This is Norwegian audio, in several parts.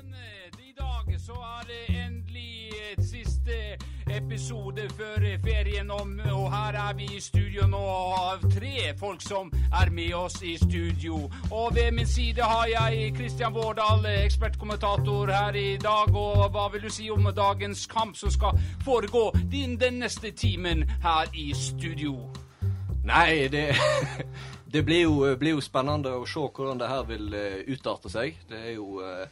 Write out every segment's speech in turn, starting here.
sammen. I dag så er det endelig et siste episode før ferien om, og her er vi i studio nå av tre folk som er med oss i studio. Og ved min side har jeg Kristian Vårdal, ekspertkommentator her i dag. Og hva vil du si om dagens kamp som skal foregå din, den neste timen her i studio? Nei, det, det blir, jo, blir jo spennende å se hvordan det her vil eh, utarte seg. Det er jo, eh,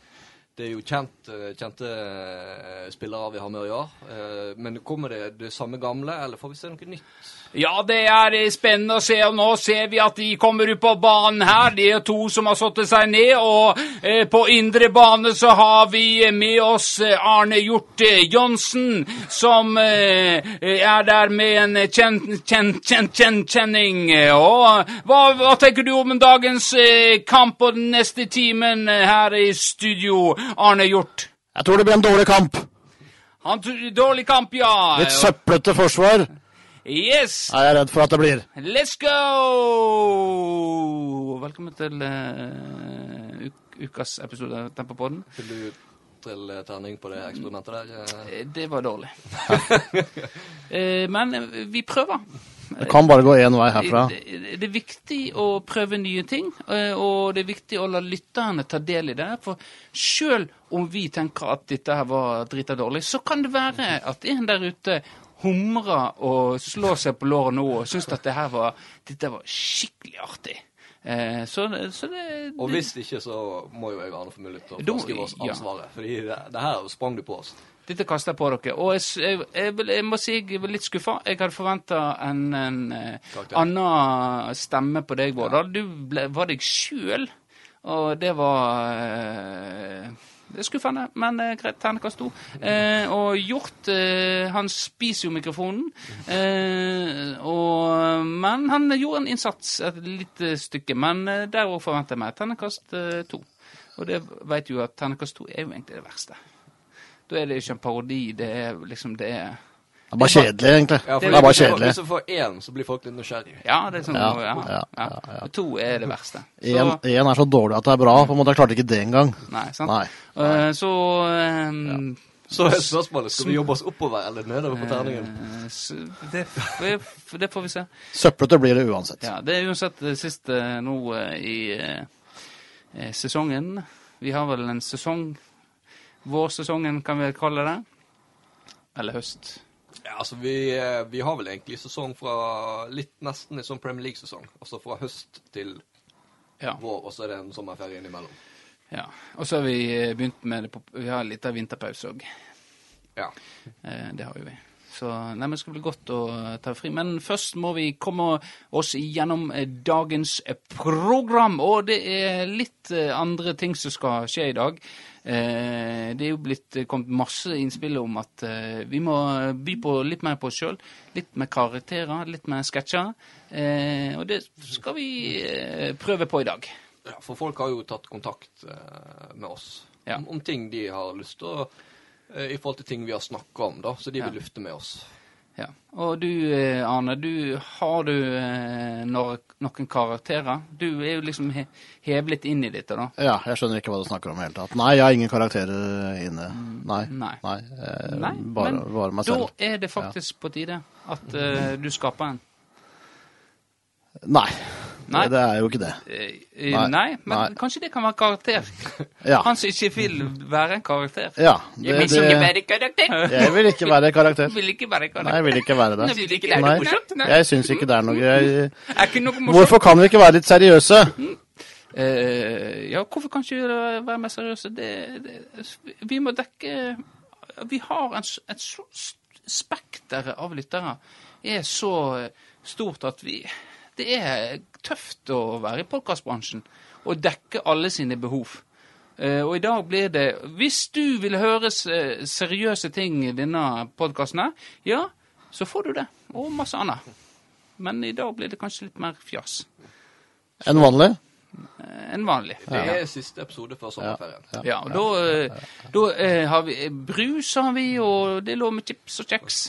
det er jo kjent, eh, kjente eh, spillere vi har med å gjøre. Eh, Men kommer det det samme gamle, eller får vi se noe nytt? Ja, det er eh, spennende å se. og Nå ser vi at de kommer ut på banen her. De er to som har satt seg ned. Og eh, på indre bane så har vi med oss eh, Arne Hjort Johnsen, som eh, er der med en kjen, kjen, kjen, kjen, kjenning. Og hva, hva tenker du om dagens eh, kamp og den neste timen her i studio, Arne Hjort? Jeg tror det blir en dårlig kamp. Han dårlig kamp, ja. Litt søplete forsvar Yes. Jeg er redd for at det blir. Let's go! Velkommen til uh, uk ukas episode av Tempopodden. Vil du trille terning på det eksperimentet der? Eh, Eh, Det var dårlig. uh, Men eh, vi prøver. Det kan bare gå én vei herfra. Det, det er viktig å prøve nye ting, eh, og det er viktig å la lytterne ta del i det. For selv om vi tenker at dette her var drita dårlig, så kan det være at en der ute humrer og slå seg på låret nå og synes at det her var, dette var skikkelig artig. Eh, Så, så det, Og hvis ikke, så må jo jeg Arne få mulighet til å fraskrive oss ja. ansvaret. Fordi det, det her sprang du på oss. Dette kaster jeg på dere. Og jeg, jeg, jeg, jeg må si jeg var litt skuffa. Jeg hadde forventa en, en eh, annen stemme på deg, Vårdal. Du ble, var deg sjøl, og det var eh, det er skuffende, men eh, greit. Ternekast to. Eh, og Hjort, eh, han spiser jo mikrofonen. Eh, og, men han gjorde en innsats et lite stykke. Men eh, der òg forventer jeg meg ternekast eh, to. Og det vet jo at ternekast to er jo egentlig det verste. Da er det ikke en parodi, det er liksom det er Det er bare kjedelig, egentlig. Ja, Det er bare kjedelig. Hvis du får én, så blir folk litt nysgjerrige. Ja, det er sånn Ja, ja, ja, ja, ja, To er det verste. Én er så dårlig at det er bra. på en måte Jeg klarte ikke det engang. nei, sant? Nei. Uh, så ehm, Så er spørsmålet skal vi jobbe oss oppover eller nedover på terningen. eh, det, det, får vi se. Søplete blir det uansett. Ja, Det er uansett det siste nå eh, i sesongen. Vi har vel en sesong Vårsesongen, kan vi kalle det. Eller høst. Ja, altså vi, eh, vi har vel egentlig sesong fra litt nesten i sånn Premier League-sesong. Altså fra høst til Ja. vår, og så er det en sommerferie innimellom. ja. Og så har vi eh, begynt med det på Vi har litt av vinterpause òg. Ja. Eh, Det har jo vi. Så nei, men det skal bli godt å ta fri. Men først må vi komme oss gjennom dagens program. Og det er litt andre ting som skal skje i dag. Eh, Det er jo blitt kommet masse innspill om at eh, vi må by på litt mer på oss sjøl. Litt mer karakterer, litt mer sketsjer. Eh, Og det skal vi prøve på i dag. ja. For folk har jo tatt kontakt med oss Ja. om, ting de har lyst til å I forhold til ting vi har snakka om, da. Så de vil lufte med oss. Ja. Og du, eh, Arne, du, har du eh, noen karakterer? Du er jo liksom he heblet inn i dette, da. Ja, jeg skjønner ikke hva du snakker om i det hele tatt. Nei, jeg har ingen karakterer inne. Nei. Nei. Nei, eh, Nei, bare, men bare meg selv. da er det faktisk på tide at uh, du skaper en. Nei. Nei. Det, er jo ikke det. Eh, eh, nei. Nei. men Nei. kanskje det kan være karakter? Ja. Han som ikke vil være en karakter. ja det, Jeg vil ikke det, være karakter. jeg vil ikke være karakter. Vil ikke være karakter. Nei, jeg vil ikke være det. Vil ikke være Nei, morsomt. Nei. jeg syns ikke det er noe jeg... Er ikke noe morsomt. Hvorfor kan vi ikke være litt seriøse? Uh, ja, hvorfor kan ikke være mer seriøse? Det, det, vi må dekke Vi har en, et så s- spekter av lyttere er så stort at vi Det er tøft å være i podkastbransjen og dekke alle sine behov. Eh, og i dag blir det Hvis du vil høre seriøse ting i denne podkasten, ja, så får du det. Og masse annet. Men i dag blir det kanskje litt mer fjas Enn vanlig? eh, enn vanlig. Det er siste episode før sommerferien. Ja, og da, eh, da eh, har vi eh, brus, har vi, og det lå med chips og kjeks.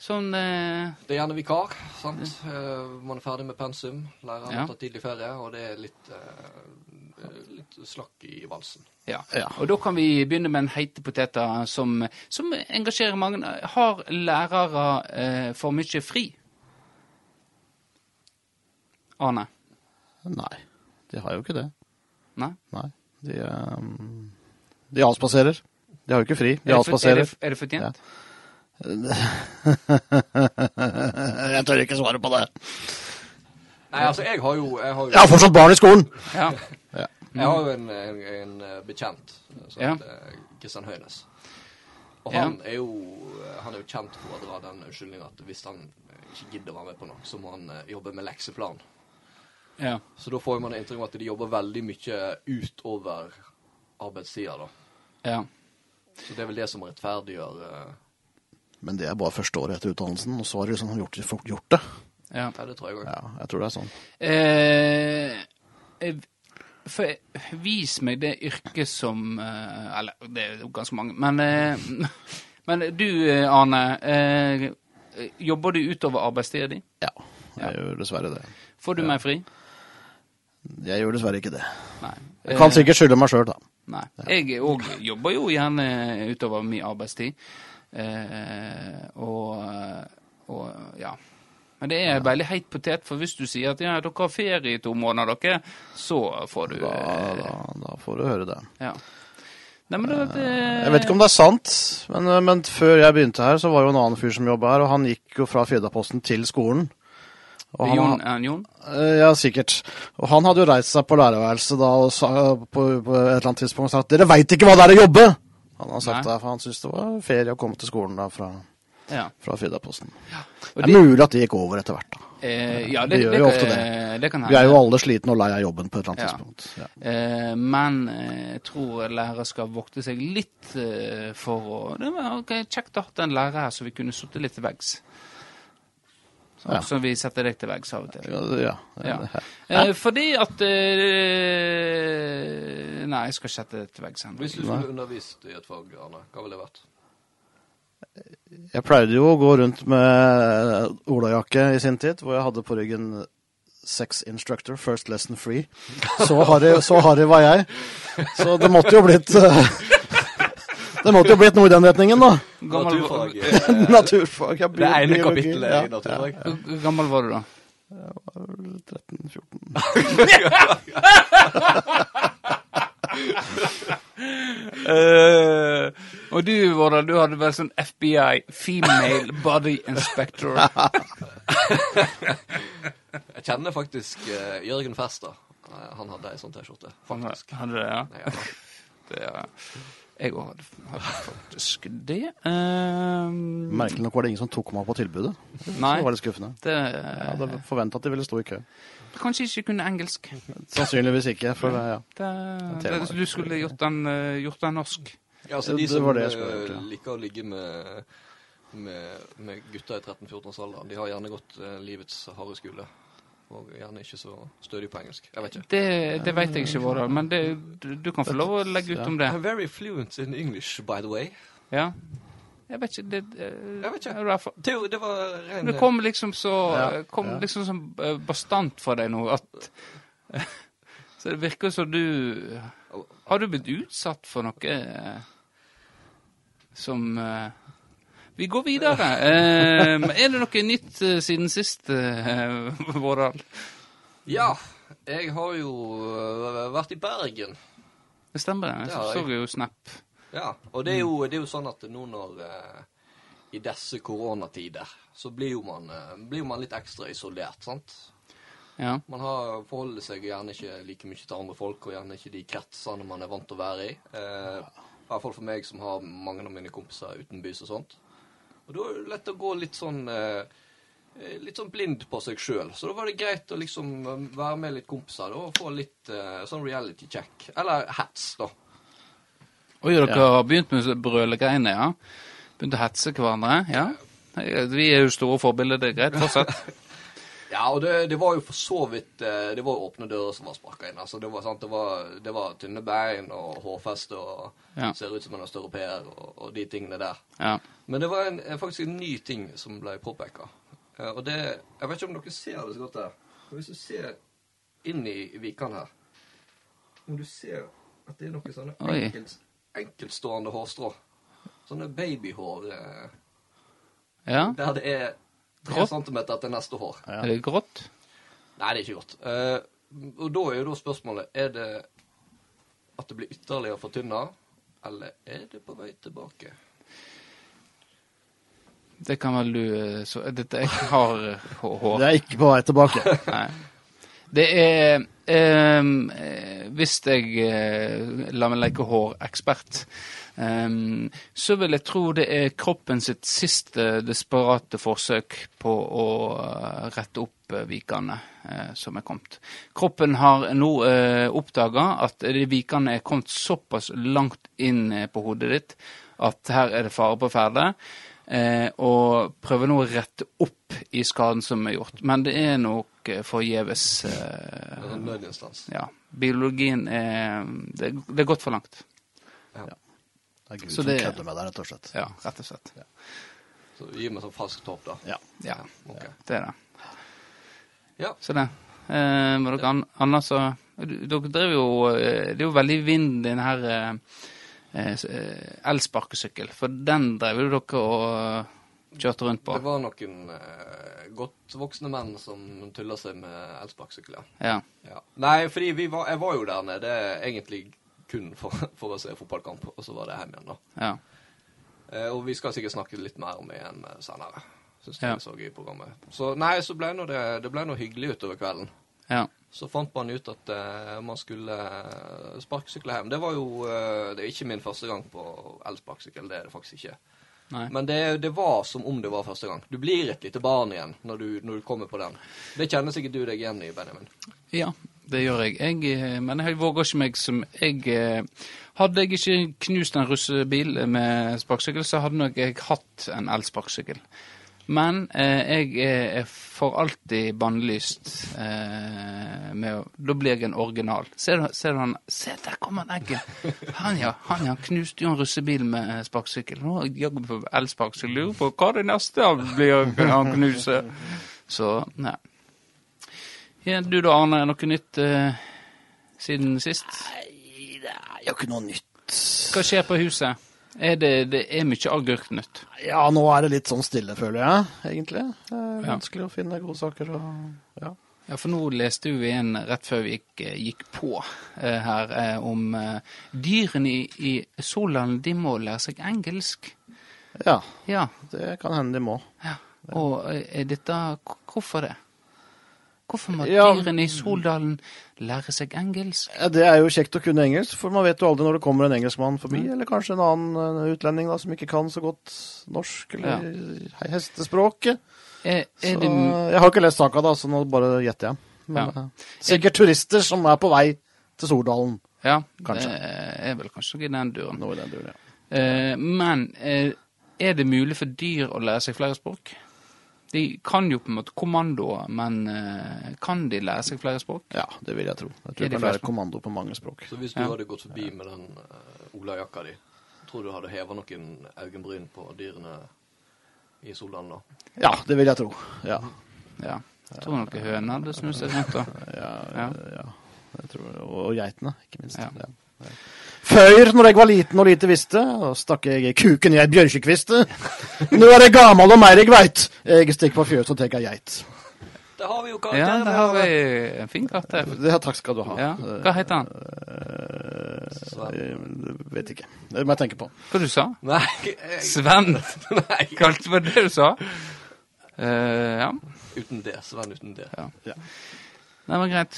Sånn eh, Det er gjerne vikar. sant? Eh, man er ferdig med pensum, læreren Ja. tatt tidlig ferie, og det er litt, eh, litt slakk i valsen. Ja. Ja. Og da kan vi begynne med en heite poteter som, som engasjerer mange. Har lærere eh, for mye fri? Arne? Nei, de har jo ikke det. Nei? Nei. De, um, de avspaserer. De har jo ikke fri. De Er det, for, er, det, er det fortjent? Jeg tør ikke svare på det. Nei, altså, jeg har jo Jeg har jo, Jeg har fortsatt barn i skolen! Ja. jeg har jo en, en, en eh, bekjent som Ja. heter Kristian Høines. Og Ja. han er jo han er jo kjent for å dra den unnskyldninga at hvis han ikke gidder å være med på noe, så må han eh, jobbe med lekseplan. ja. Så da får man inntrykk av at de jobber veldig mye utover arbeidstida, da. ja. Så det er vel det som rettferdiggjør eh, Men det er bare første året etter utdannelsen, og så har de liksom gjort, gjort det. ja. Ja, det tror jeg òg. Ja, jeg tror det er sånn. Eh, eh, for, vis meg det yrket som eh, Eller, det er jo ganske mange, men eh, Men du, eh, Arne. Eh, jobber du utover arbeidstida di? Ja, jeg gjør dessverre det. Får du meg fri? Jeg gjør dessverre ikke det. Nei. Jeg kan Eh, sikkert skylde meg sjøl, da. Nei. Jeg òg jobber jo gjerne utover min arbeidstid. Eh, og, og ja. Men det er veldig heit potet, for hvis du sier at ja, dere har ferie i to måneder, dere, så får du Da, eh, da, da får du høre det. Ja. Nei, men det, det Jeg vet ikke om det er sant, men, men før jeg begynte her, så var det jo en annen fyr som jobba her, og han gikk jo fra Firdaposten til skolen. Og han, Jon, han Jon? Eh, Ja, sikkert. Og han hadde jo reist seg på lærerværelset da og sa, på, på et eller annet tidspunkt og sagt 'Dere veit ikke hva det er å jobbe!' Han har sagt Nei. det, for han syntes det var ferie å komme til skolen da fra, Ja. fra Firdaposten. Og Det er mulig at det gikk over etter hvert, da. Eh, ja, Vi gjør det, jo ofte det. det kan Vi er jo alle slitne og lei av jobben på et eller annet Ja. tidspunkt. Ja. Eh, men eh, jeg tror lærere skal vokte seg litt eh, for å Det var ok, kjekt å ha en lærer her, så vi kunne sittet litt til veggs. Så, Ja. vi setter deg til veggs av og til. Ja, ja. Eh, fordi at eh, Nei, jeg skal ikke sette deg til veggs ennå. Hvis du skulle undervist i et fag, Arne, hva ville det vært? Jeg pleide jo å gå rundt med olajakke i sin tid, hvor jeg hadde på ryggen Sex Instructor, First Lesson Free. Så harry, så harry var jeg. Så det måtte jo blitt eh, Det måtte jo blitt noe i den retningen, da. Gammel, Naturfag. eh, Naturfag. ja, Det ene kapittelet ja, i naturfag. Hvor gammel var du da? Jeg var 13-14. uh, og du, Vårdal, du hadde vært sånn FBI, Female Body Inspector. Jeg kjenner faktisk uh, Jørgen Fester. Eh, Han hadde ei sånn T-skjorte, faktisk. Hadde det, ja? Ja, ja. Det, ja. Jeg òg hadde, faktisk det. Um, Merkelig nok var det ingen som tok meg på tilbudet. Nei. Så var det skuffende. det, Jeg hadde forventa at de ville stå i kø. Kanskje ikke kunne engelsk. Sannsynligvis ikke, for ja. Det, det, du skulle gjort den, eh, gjort den norsk. Ja, altså De som var det skulle eh, gjort, ja. liker å ligge med, med, med gutter i 13-14-årsalderen, de har gjerne gått eh, livets harde skole. Og gjerne ikke så stødig på engelsk. Jeg vet ikke. Det, det vet jeg ikke, Vårdal, men det, du, du kan få lov å legge ut om det. I'm very fluent in English, by the way. Ja. Jeg vet ikke det, eh, Jeg vet ikke. det Det, det var ren Det kom liksom så Ja, kom ja. liksom som eh, bastant for deg nå at Så det virker som du Har du blitt utsatt for noe eh, som eh, Vi går videre. Eh, er det noe nytt eh, siden sist, uh, Vårdal? Ja, jeg har jo eh, vært i Bergen. Det stemmer, det. Det Jeg så jo Snap. Ja, og det er jo, det er jo sånn at nå når uh, I disse koronatider så blir jo man, blir man litt ekstra isolert, sant? Ja. Man har, forholder seg gjerne ikke like mye til andre folk, og gjerne ikke de kretsene man er vant til å være i. Eh, I hvert fall for meg som har mange av mine kompiser utenbys og sånt. Og da er det lett å gå litt sånn eh, eh, Litt sånn blind på seg sjøl. Så da var det greit å liksom eh, være med litt kompiser da, og få litt eh, sånn reality check. Eller hats, da. Oi, dere har begynt med brølegreiene, ja? Begynt å hetse hverandre? Ja. Vi er jo store forbilder, det er greit. Fortsett. Ja, og det, det var jo for så vidt eh, Det var jo åpne dører som var sparka inn. Altså, det var, sant, det var, det var tynne bein og hårfeste og Ja. ser ut som en østeuropeer og, og de tingene der. Ja. Men det var en, eh, faktisk en ny ting som ble påpeka. Og det Jeg vet ikke om dere ser det så godt der. Men hvis du ser inn i vikene her Om du ser at det er noen sånne enkelt, enkeltstående hårstrå. Sånne babyhår eh, ja. der det er tre cm centimeter til neste hår. Ja. Er det grått? Nei, det er ikke grått. Uh, og da er jo da spørsmålet Er det at det blir ytterligere fortynna, eller er det på vei tilbake? Det kan vel du eh, så, Dette jeg har eh, hår. Det er ikke på vei tilbake. Nei. Det er ehm, eh, Hvis jeg eh, lar meg leke hårekspert, ehm, så vil jeg tro det er kroppen sitt siste desperate forsøk på å eh, rette opp eh, vikene uh, som er kommet. Kroppen har nå uh, oppdaga at de vikene er kommet såpass langt inn på hodet ditt at her er det fare på ferde. Og prøver nå å rette opp i skaden som er gjort. Men det er nok forgjeves. Nødinstans. ja. Biologien er det, det er gått for langt. Det er Gud Så som det- kødder med deg, rett og slett. Ja, rett og slett. Så gi meg sånn falskt håp, da. Ja. Ja, Ok. det er det. Ja. Så det. Eh, var dere an annars så Dere driver jo eh, Det er jo veldig i denne den her eh, eh, eh, elsparkesykkel, for den drev jo dere og kjørte rundt på. Det var noen eh, godt voksne menn som tulla seg med elsparkesykler. ja. Ja. ja. Nei, fordi vi var, jeg var jo der nede egentlig kun for, for å se fotballkamp, og så var det hjem igjen, da. ja. Eh, og vi skal sikkert snakke litt mer om det igjen eh, senere. Syns Ja. jeg så i programmet. Så nei, så ble nå det, det ble noe hyggelig utover kvelden. ja. Så fant man ut at eh, man skulle uh, sparkesykle hjem. Det var jo eh, Det er ikke min første gang på elsparkesykkel, det er det faktisk ikke. Nei. Men det, det var som om det var første gang. Du blir et lite barn igjen når du, når du kommer på den. Det kjenner sikkert du deg igjen i, Benjamin. Ja, det gjør jeg. jeg eh, men jeg våger ikke meg som jeg eh, Hadde jeg ikke knust en russebil med sparkesykkel, så hadde nok jeg hatt en elsparkesykkel. Men eh, jeg er for alltid bannlyst eh, med Da blir jeg en original. Ser du, ser du han Se, der kommer han Eggen! Han, ja. Han, ja. Knuste jo en russebil med sparkesykkel. Nå jeg jaggu på elsparkesykkel. Lurer på hva det neste blir han knuser. Så, nei. Ja, du da, Arne, noe nytt eh, siden sist? Nei, det er jo ikke noe nytt. Hva skjer på huset? Er det, det er mye agurknytt. Ja, nå er det litt sånn stille, føler jeg, egentlig. Det er Ja. vanskelig å finne gode saker og ja. Ja, for nå leste vi en rett før vi gikk, eh, gikk på eh, her eh, om eh, dyrene i, i Solan, de må lære seg engelsk. Ja, Ja. det kan hende de må. ja. Og eh, er dette Hvorfor det? Hvorfor må Ja. dyrene i Soldalen lære seg engelsk? Ja, Det er jo kjekt å kunne engelsk, for man vet jo aldri når det kommer en engelskmann forbi, eller kanskje en annen eh, utlending da, som ikke kan så godt norsk eller ja. hestespråket. Er, Så, er det jeg har ikke lest saka, da, så nå bare gjetter jeg. Men Ja. Sikkert sikkert turister som er på vei til Soldalen. Ja, Kanskje. det er vel kanskje i den duren. Nå i den duren, ja. Eh, men eh, er det mulig for dyr å lære seg flere språk? De kan jo på en måte kommandoer, men eh, kan de lære seg flere språk? Ja, det vil jeg tro. Jeg tror de kan lære kommando på mange språk. Så hvis du Ja. hadde gått forbi med den uh, olajakka di, tror du hadde heva noen øyenbryn på dyrene i Solan da? Ja, det vil jeg tro. Ja, Ja. Jeg tror noen høner hadde snudd seg rundt. da. ja, Ja. ja. Jeg tror, og, og geitene, ikke minst. Ja. Ja. Før, når jeg var liten og lite visste, da stakk jeg kuken i ei bjørkekviste. Nå er jeg gammel og mer jeg veit. Jeg stikker på fjøs og tar ei geit. Det har vi jo Ja, det har vi en fin karakter. Det, takk skal du ha. Ja. Hva heter han? Eh, jeg vet ikke. Det må jeg tenke på. Hva du sa Nei, jeg, Sven? nei. Kalte var det du sa? Uh, ja. Uten det. Sven uten det. ja. Det var greit.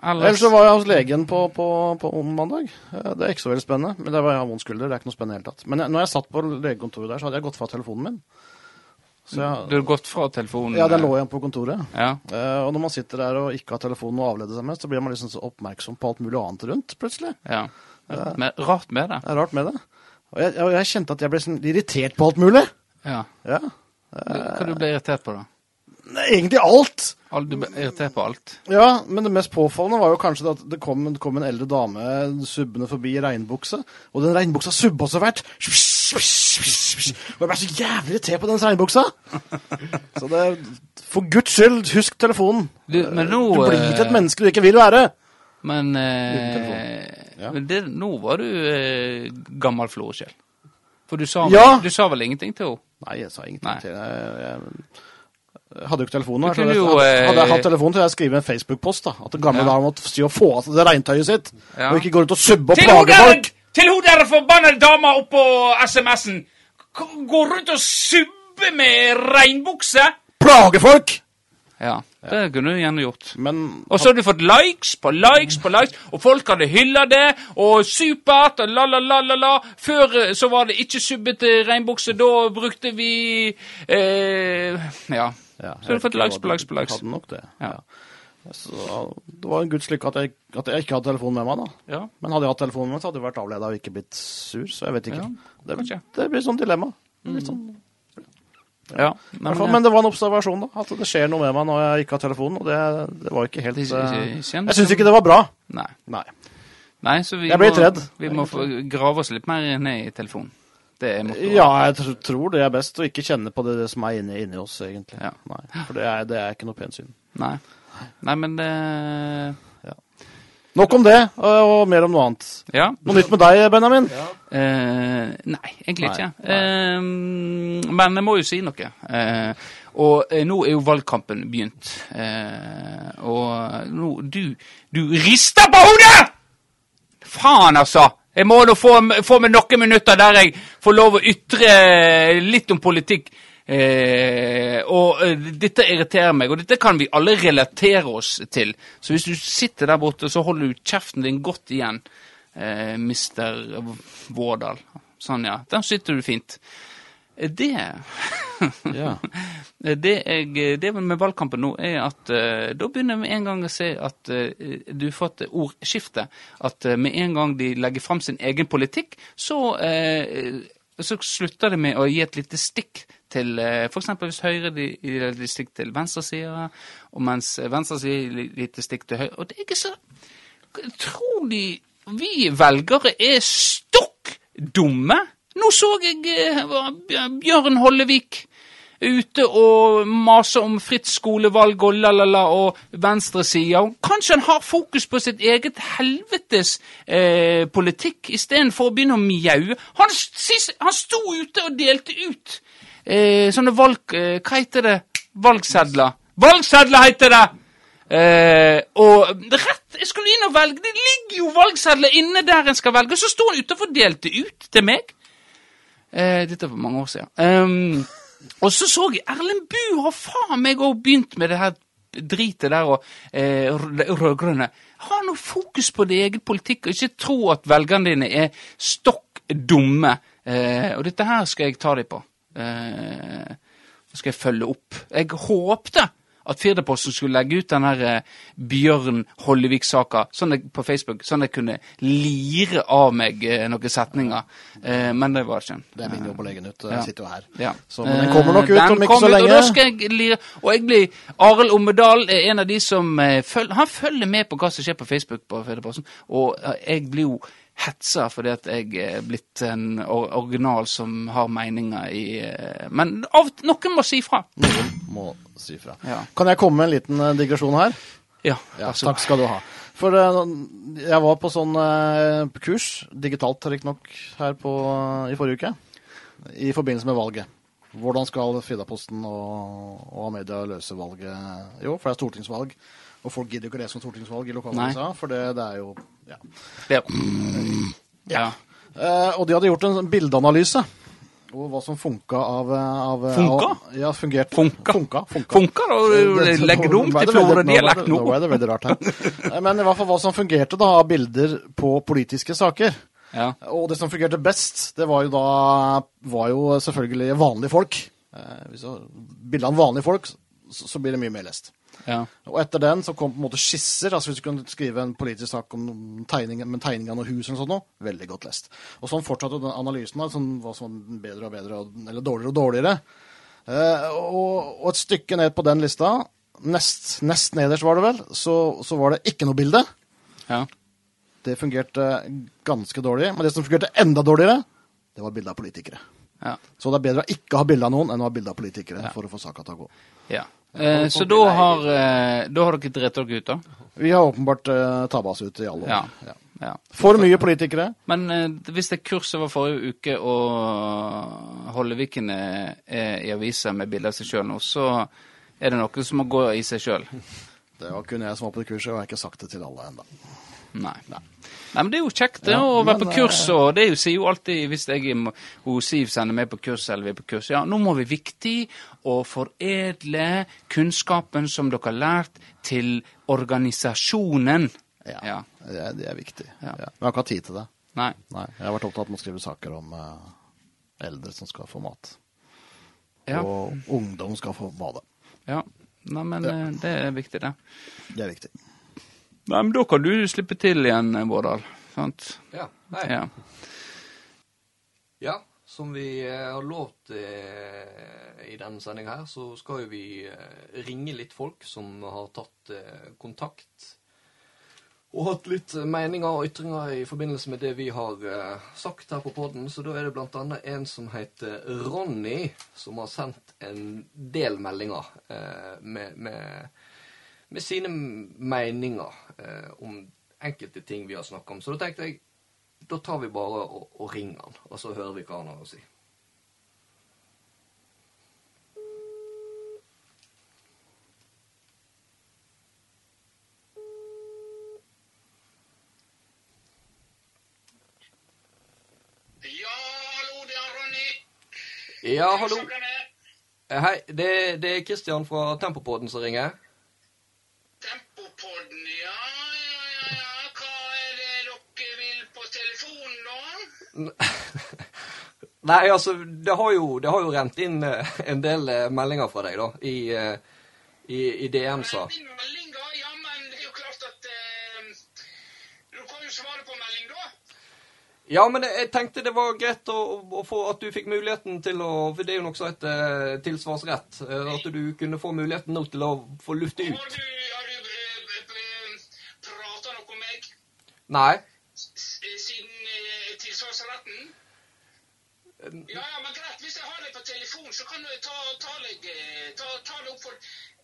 Ellers Ellers så var jeg hos legen på, på, på mandag. Eh, Det er ikke så veldig spennende. Men det var jeg har vond skulder. Det er ikke noe spennende i det hele tatt. Men jeg, når jeg satt på legekontoret der, så hadde jeg gått fra telefonen min. Så Du hadde har gått fra telefonen? ja, den lå igjen på kontoret. Ja. Eh, og når man sitter der og ikke har telefonen og avleder seg mest, så blir man liksom så oppmerksom på alt mulig annet rundt, plutselig. ja. Men rart med det. Det er rart med det. Og jeg, jeg, jeg kjente at jeg ble sånn irritert på alt mulig. Ja. Ja. Hva du ble irritert på, da? Egentlig alt. Al- Du ble irritert på alt. Ja, men det mest påfallende var jo kanskje det at det kom, det kom en eldre dame subbende forbi i regnbukse, og den regnbuksa subba så fælt. Og jeg ble så jævlig irritert på den regnbuksa. Så det For guds skyld, husk telefonen. Du, men nå Du blir til et eh, menneske du ikke vil være. Men eh, Ja. men det, nå var du eh, gammel florskjell. For du sa, Ja. du sa vel ingenting til henne? Nei, jeg sa ingenting Nei. til henne. Hadde jo ikke telefonen. Her, så jeg- jo, eh, hadde jeg hatt telefonen, så hadde jeg skrevet en Facebook-post. da, At gamle Ja. damer måtte si å få av seg det regntøyet sitt. Ja. Og ikke gå rundt og subbe og plage folk. til hun der forbanna dama oppå SMS-en! Gå rundt og subbe med regnbukse! Plage folk! Ja, det kunne du gjerne gjort. Men Og så hadde du fått likes på likes på likes, og folk hadde hylla det, og supert, og la, la, la, la, la. Før eh, så var det ikke subbete regnbukse, da brukte vi eh, Ja. Ja, Så har du fått laks på laks på likes. Hadde nok det. Ja. Ja. Så det var en guds lykke at jeg, at jeg ikke hadde telefonen med meg, da. Ja. Men hadde jeg hatt telefonen med meg, så hadde jeg vært avleda og ikke blitt sur. Så jeg vet ikke. Det, det blir sånn dilemma. Litt sånn, ja. Nei, men, men det var en observasjon, da. At det skjer noe med meg når jeg ikke har telefonen. Og det, det var ikke helt Det eh, Jeg syns ikke det var bra. Nei. Nei. Nei, så vi Jeg ble litt redd. Vi må få grave oss litt mer ned i telefonen. Det er mottoet. Ja, jeg tror det er best å ikke kjenne på det, det som er inni, inni oss, egentlig. Ja. Nei, for det er, det er ikke noe pent syn. Nei. Nei, men det Nok om det, og, og mer om noe annet. Ja. Noe nytt med deg, Benjamin? Eh, nei, egentlig ikke. nei. Eh, men jeg må jo si noe. Eh, og eh, nå er jo valgkampen begynt. Eh, og nå Du, du rister på hodet! Faen, altså! Jeg må nå få, få meg noen minutter der jeg får lov å ytre litt om politikk. Eh, og eh, dette irriterer meg, og dette kan vi alle relatere oss til. Så hvis du sitter der borte, så holder du kjeften din godt igjen, eh, mister Vårdal. Sånn, ja. Der sitter du fint. Det Ja. det, jeg, det med valgkampen nå, er at uh, da begynner vi en gang å se at uh, du får et ordskifte. At uh, med en gang de legger fram sin egen politikk, så, så slutter det med å gi et lite stikk til f.eks. hvis Høyre de, gir et stikk til venstresida, og mens venstresida gir et lite stikk til høyre. Og det er ikke så Tror de vi velgere er stokk dumme? Så jeg eh, Bjørn Hollevik ute og maser om fritt skolevalg og la-la-la og venstresida. Kanskje han har fokus på sitt eget helvetes eh, politikk istedenfor å begynne å mjaue. Han, han sto ute og delte ut eh, sånne valg... Eh, hva heter det? Valgsedler. Valgsedler heter det! Eh, og rett, jeg skulle inn og velge. Det ligger jo valgsedler inne der en skal velge. Så sto han utenfor og delte ut til meg. Eh, dette var mange år siden. Um, og så så jeg Erlend Bue har faen meg òg begynt med det her dritet der og eh, rød- rød-grønne. Ha nå fokus på din egen politikk, og ikke tro at velgerne dine er stokk dumme. Eh, og dette her skal jeg ta dem på. Eh, så skal jeg følge opp. Jeg håpte at Firdaposten skulle legge ut den her eh, Bjørn Hollevik-saka sånn på Facebook, sånn jeg kunne lire av meg eh, noen setninger. Eh, men det var ikke. Det er min jobb å legge den ut. Ja. Jeg sitter jo her. Ja. Så, men den kommer nok ut den om ikke så ut, lenge. Og, da skal jeg lire, og jeg blir, Arild Ommedal er en av de som følger, han følger med på hva som skjer på Facebook. på Firdaposten, Og jeg blir jo hetsa fordi at jeg er blitt en original som har meninger i eh, Men av, noen må si fra. Noen må si fra. Ja. Kan jeg komme med en liten eh, digresjon her? Ja, Ja, takk skal du ha. For eh, jeg var på sånn kurs, digitalt riktignok, her på, i forrige uke. I forbindelse med valget. Hvordan skal Fridaposten og, og media løse valget i år? For det er stortingsvalg. Og folk gidder jo ikke det som stortingsvalg i lokalavisa, for det, det er jo ja. Ja. ja. Uh, og de hadde gjort en sånn bildeanalyse. Og hva som funka av, av Funka? Av, ja, fungert. Funka? Funka, funka. funka da, det om til Florø-dialekt Nå nå? er det veldig rart her. Eh, Men i hvert fall hva som fungerte da, av bilder på politiske saker. Ja. Og det som fungerte best, det var jo da var jo selvfølgelig vanlige folk. Eh, hvis du bilde av vanlige folk, så, så blir det mye mer lest. Ja. Og etter den så kom på en måte skisser. altså Hvis du kunne skrive en politisk sak om tegning, med tegning av noe hus eller sånt noe, veldig godt lest. Og sånn fortsatte den analysen, da, sånn, hva som var bedre og bedre, eller dårligere og dårligere. Eh, og, og et stykke ned på den lista, nest, nest nederst var det vel, så, så var det ikke noe bilde. Ja. Det fungerte ganske dårlig. Men det som fungerte enda dårligere, det var bilde av politikere. Ja. Så det er bedre å ikke ha bilde av noen enn å ha bilde av politikere Ja. for å få saka til å gå. ja. Eh, så da har, eh, da har dere drept dere ut, da? Vi har åpenbart uh, tabba oss ut i alle år. Ja. ja. For mye politikere. Men eh, hvis det kurset var forrige uke, og Holleviken er, er i avisa med bilde av seg sjøl nå, så er det noe som må gå i seg sjøl. Det var kun jeg som var på det kurset, og jeg har ikke sagt det til alle ennå. Nei. Nei. men det er jo kjekt det, Ja, å være på kurs, og det er sier jo alltid hvis jeg hun Siv sender meg på kurs, eller vi er på kurs Ja, nå må vi viktig å foredle kunnskapen som dere har lært, til organisasjonen. Ja. Ja. Det, er- det er viktig. Ja. Men jeg har ikke hatt tid til det. Nei. Nei, Jeg har vært opptatt med å skrive saker om uh, eldre som skal få mat. Ja. Og ungdom skal få bade. ja. Nei, men eh, det er viktig, det. Det er viktig. Nei, men da kan du slippe til igjen, Vårdal. Sant? Ja. Hei. Ja. Ja, som vi eh, har lovt eh, i denne sendinga her, så skal jo vi eh, ringe litt folk som har tatt kontakt og hatt litt meninger og ytringer i forbindelse med det vi har sagt her på podden. Så da er det blant annet en som heter Ronny, som har sendt en del meldinger med, med, med sine meninger eh, om enkelte ting vi har snakka om. Så da tenkte jeg da tar vi bare og, og ringer han, og så hører vi hva han har å si. Ja, hallo, det er Ronny. Ja, hallo. Med? Eh, Hei, det, det er Kristian fra Tempopodden som ringer. Tempopodden, ja, ja, ja, ja. Hva er det dere vil på telefonen, da? Nei, altså, det har jo, det har jo rent inn eh, en del eh, meldinger fra deg, da, i, eh, i, i DM-sa. Meldinger. Ja, men det er jo klart at eh, Du kan jo svare på melding, da. Ja, men jeg, tenkte det var greit å, å få at du fikk muligheten til å For det er jo noe som heter tilsvarsrett. At du kunne få muligheten nå til å få lufte ut. har du eh, Nei. siden eh, tilsvarsretten? Ja, ja, men greit. Hvis jeg har deg på telefon, så kan du ta, ta, eh, ta, ta det opp for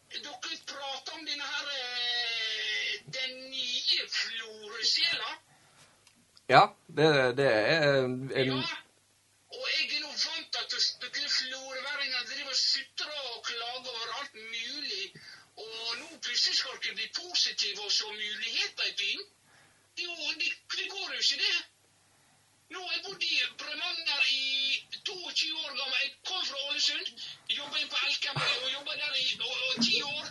Dere prater om denne her eh, Den nye floresjela. Ja, det, det er en, en Ja. Og jeg er nå vant til at dere floreværinger driver og sutrer og klager over alt mulig. Og nå plutselig skal dere bli positive og se muligheter i byen. Jo, det, det går jo ikke, det. Nå har jeg bodd i Bremanger i 22 år gammel. Jeg kom fra Ålesund. Jobba inn på Elkem og jobba der i 10 år.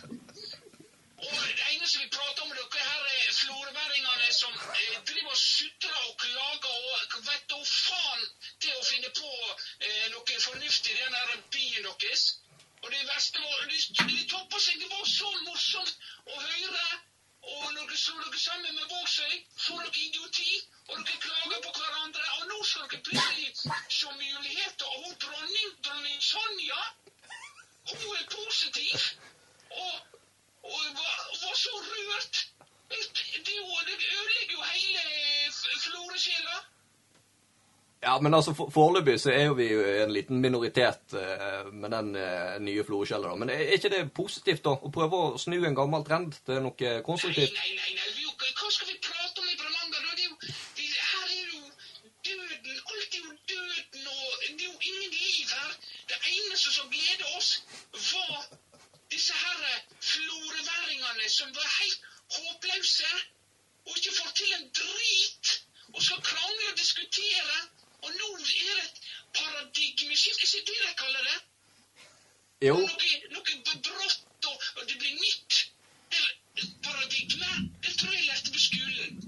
Og det eneste vi prater om, dere her er floreværingene som eh, driver og sutrer og klager og vet da faen til å finne på eh, noe fornuftig i den der byen deres. Og det verste var Det, det toppa seg. Det var så morsomt å høre. Og dere slår dere sammen med Vågsøy, får dere idioti, og dere klager på hverandre. Og nå skal dere plutselig se muligheter. Og hun dronning, dronning Sonja, hun er positiv. Og og var, var så rørt. Det, det, det ødelegger jo hele floresjela. Ja, men altså, for- foreløpig så er jo vi en liten minoritet eh, med den eh, nye florskjellet. Men er ikke det positivt, da? Å prøve å snu en gammel trend til noe konstruktivt? nei, nei, nei. Jo- hva skal vi prate om i Bremanger? da? Det er jo, det, her er jo døden. Alt er jo døden, og det er jo ingen liv her. Det eneste som gleder oss, var disse her eh, floreværingene som var helt håpløse og ikke får til en drit. Og skal krangle og diskutere. Og nå er det et paradigmeskifte. Er ikke det de kaller det? Jo. Noe, noe brått, og, og det blir nytt. Eller paradigme. Det tror jeg jeg lærte på skolen.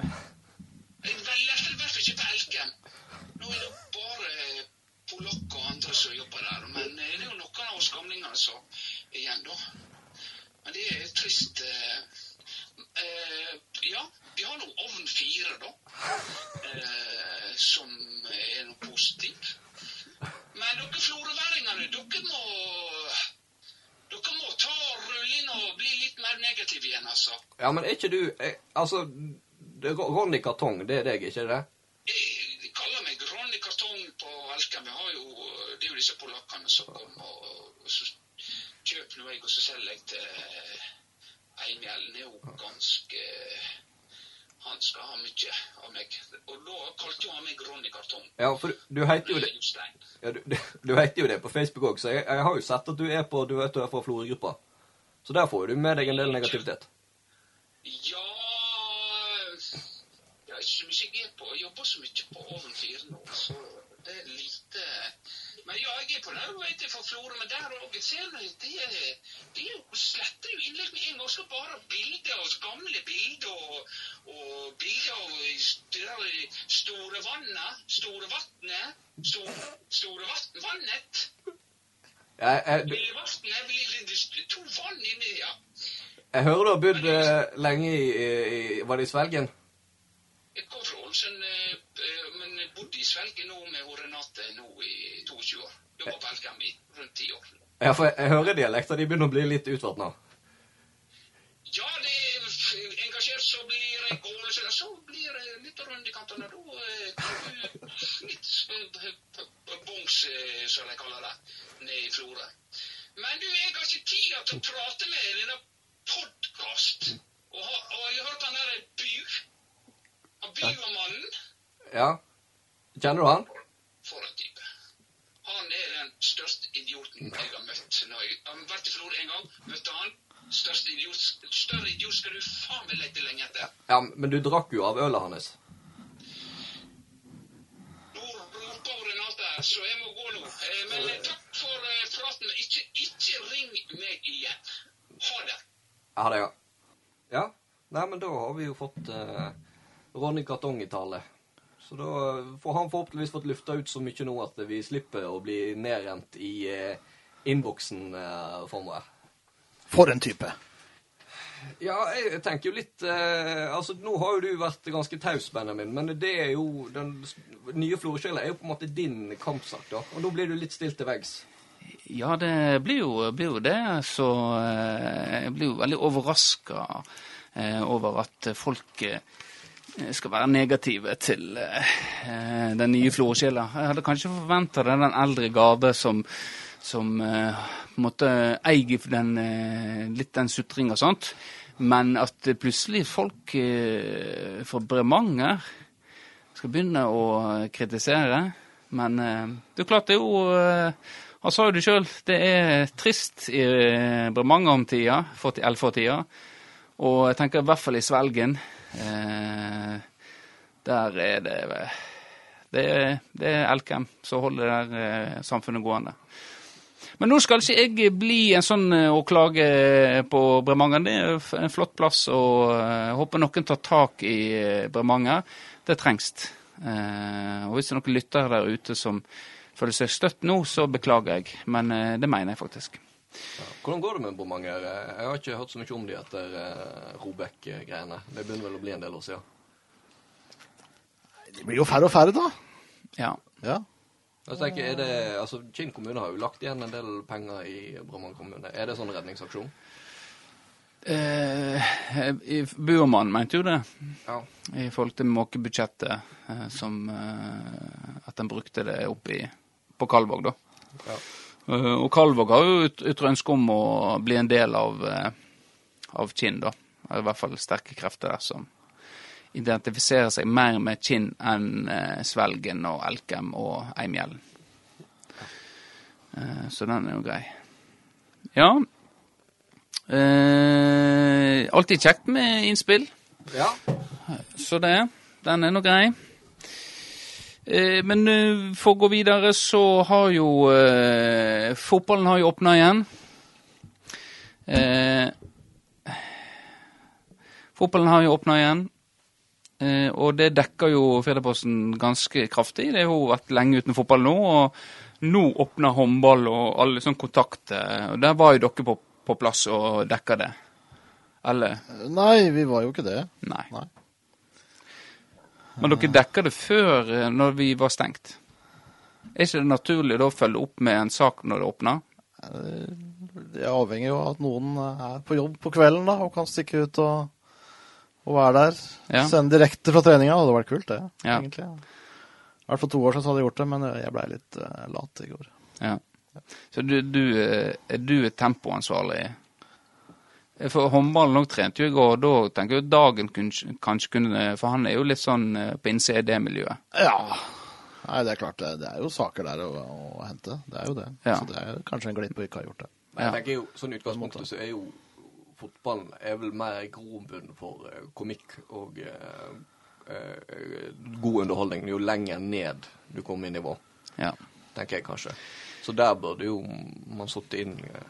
Jeg vel- lærte det i hvert fall ikke på Elkem. Nå er det bare polakker og andre som jobber der. Men eh, det er jo noen av oss gamlingene som er igjen, da. Men det er trist. eh. Eh, ja, vi har nå ovn fire, da. Eh, som er noe positivt. Men dere floreværingene, dere må igjen, altså. Ja, men er ikke du eh, Altså, det- Ronny Kartong, det er deg, ikke det? Jeg de kaller meg Ronny Kartong på Elkem. Vi har jo, det er jo disse polakkene som kommer, og, og så kjøper nå jeg, og så selger jeg til Eimjellen. er jo ganske Han skal ha mye av meg. Og da kalte jo han meg Ronny Kartong. Ja, for du, du heter jo det ja, du, du heter jo det på Facebook òg, så jeg, jeg har jo sett at du er på Du vet du er fra Florø-gruppa. Så der får du med deg en del negativitet. Ja Det er ikke så mye jeg er på. Jeg jobber så mye på Oven 4 nå, så det er lite Men ja, jeg er på det, vet jeg, fra Florø, men der det det er jo sletter jo innlegg med en gang. Skal bare ha bilder av gamle bilder og, og bilder av det der store vannet, store vatnet, store, store vatn, vannet. Jeg, jeg, Lille vatnet, lille- to vann inni, ja. jeg hører du har bodd uh, lenge i, i, Var det i Svelgen? Jeg kom fra Ålesund, eh, men bodde i Svelgen nå med Renate nå i 22 år. Jobba på Elkem i rundt 10 år. Ja, for jeg, jeg hører dialekter. De begynner å bli litt utvatna. Ja, det er engasjert, så blir jeg Ålesund, så blir jeg litt rundt i kantene. Da eh, du litt eh, bongs, eh, som de kaller det, nede i Florø. Men du, jeg har ikke tid til å prate med denne podkast. Og, og jeg har hørt han der Bu. Han Buamannen. Ja. Kjenner du han? For en type. Han er den største idioten jeg har møtt. Når jeg har vært i Florø en gang, møtte han. Største idiot, større idiot skal du faen meg lete lenge etter. Ja, men du drakk jo av ølet hans. Nå roper Renate så jeg må gå nå. Eh, Men eh, takk for eh, praten. Ikke, ikke ring meg igjen. Ha det. Ja, det, ja. Ja. Nei, men da har vi jo fått uh, Ronny Kartong i tale. Så da får han forhåpentligvis fått lufta ut så mye nå at vi slipper å bli nedrent i eh, innboksen eh, framover. For en type. Ja, jeg tenker jo litt eh, Altså, nå har jo du vært ganske taus, Benjamin, men det er jo Den nye Florø-sjela er jo på en måte din kampsak, da. Og nå blir du litt stilt til veggs. Ja, det blir jo, blir jo det. Så eh, jeg blir jo veldig overraska eh, over at folk eh, skal være negative til uh, den nye Florø-sjela. Jeg hadde kanskje forventa det, den eldre garde som, som uh, på en måte eier den, uh, litt den sutringa og sånt. Men at plutselig folk eh, fra Bremanger skal begynne å kritisere. Men eh, det er klart, det er jo eh, Han sa jo det sjøl, det er trist i eh, Bremanger om tida, for eller for tida. Og jeg tenker i hvert fall i Svelgen. Eh, der er det Det er, det er Elkem som holder det der eh, samfunnet gående. Men nå skal ikke jeg bli en sånn eh, å klage på Bremanger. Det er en flott plass, og jeg håper noen tar tak i Bremanger. Det trengs. Og hvis det er noen lyttere der ute som føler seg støtt nå, så beklager jeg. Men det mener jeg faktisk. Hvordan går det med bomanger? Jeg har ikke hørt så mye om de etter uh, Robek-greiene. Det begynner vel å bli en del år siden. Det blir jo færre og færre, da. Ja. Ja. Jeg tenker, er det, altså, Kinn kommune har jo lagt igjen en del penger i Bremanger kommune. Er det sånn redningsaksjon? Eh, Buermann mente jo det, Ja. i forhold til måkebudsjettet, eh, som eh, at en brukte det oppi på Kalvåg, da. Ja. Eh, og Kalvåg har jo et ønske om å bli en del av, eh, av Kinn, da. I hvert fall sterke krefter der som identifiserer seg mer med Kinn enn eh, Svelgen og Elkem og Eimjellen. Eh, så den er jo grei. Ja. Eh, alltid kjekt med innspill. ja. Så det. Den er nå grei. Eh, men eh, for å gå videre, så har jo eh, Fotballen har jo åpna igjen. Eh, fotballen har jo åpna igjen. Eh, og det dekker jo Firdaposten ganske kraftig. Det har jo vært lenge uten fotball nå. Og nå åpner håndball og alle sånne kontakter. Og der var jo dere på, på plass og dekka det. Eller? Nei, vi var jo ikke det. Nei. Nei. Men dere dekka det før, eh, når vi var stengt. Er ikke det naturlig da å følge opp med en sak når det åpner? Det er avhengig av at noen er på jobb på kvelden da, og kan stikke ut og, og være der. Ja. Sende direkte fra treninga. Det hadde vært kult, det. Ja. egentlig. I hvert fall to år siden så hadde jeg gjort det, men jeg blei litt uh, lat i går. Ja. Så du, du, eh, er du tempoansvarlig? For håndballen òg trente jo i går, og da tenker jeg Dagen kanskje kunne For han er jo litt sånn eh, på innsida i det miljøet. Ja. Nei, det er klart, det, er jo saker der å, å hente. Det er jo det. Ja. Så det er kanskje en glipp å ikke ha gjort det. Men jeg tenker jo, sånn utgangspunktet så er jo fotballen er vel mer grobunn for eh, komikk og eh, eh, god underholdning jo lenger ned du kommer i nivå, Ja. tenker jeg kanskje. Så der burde jo man satt inn eh,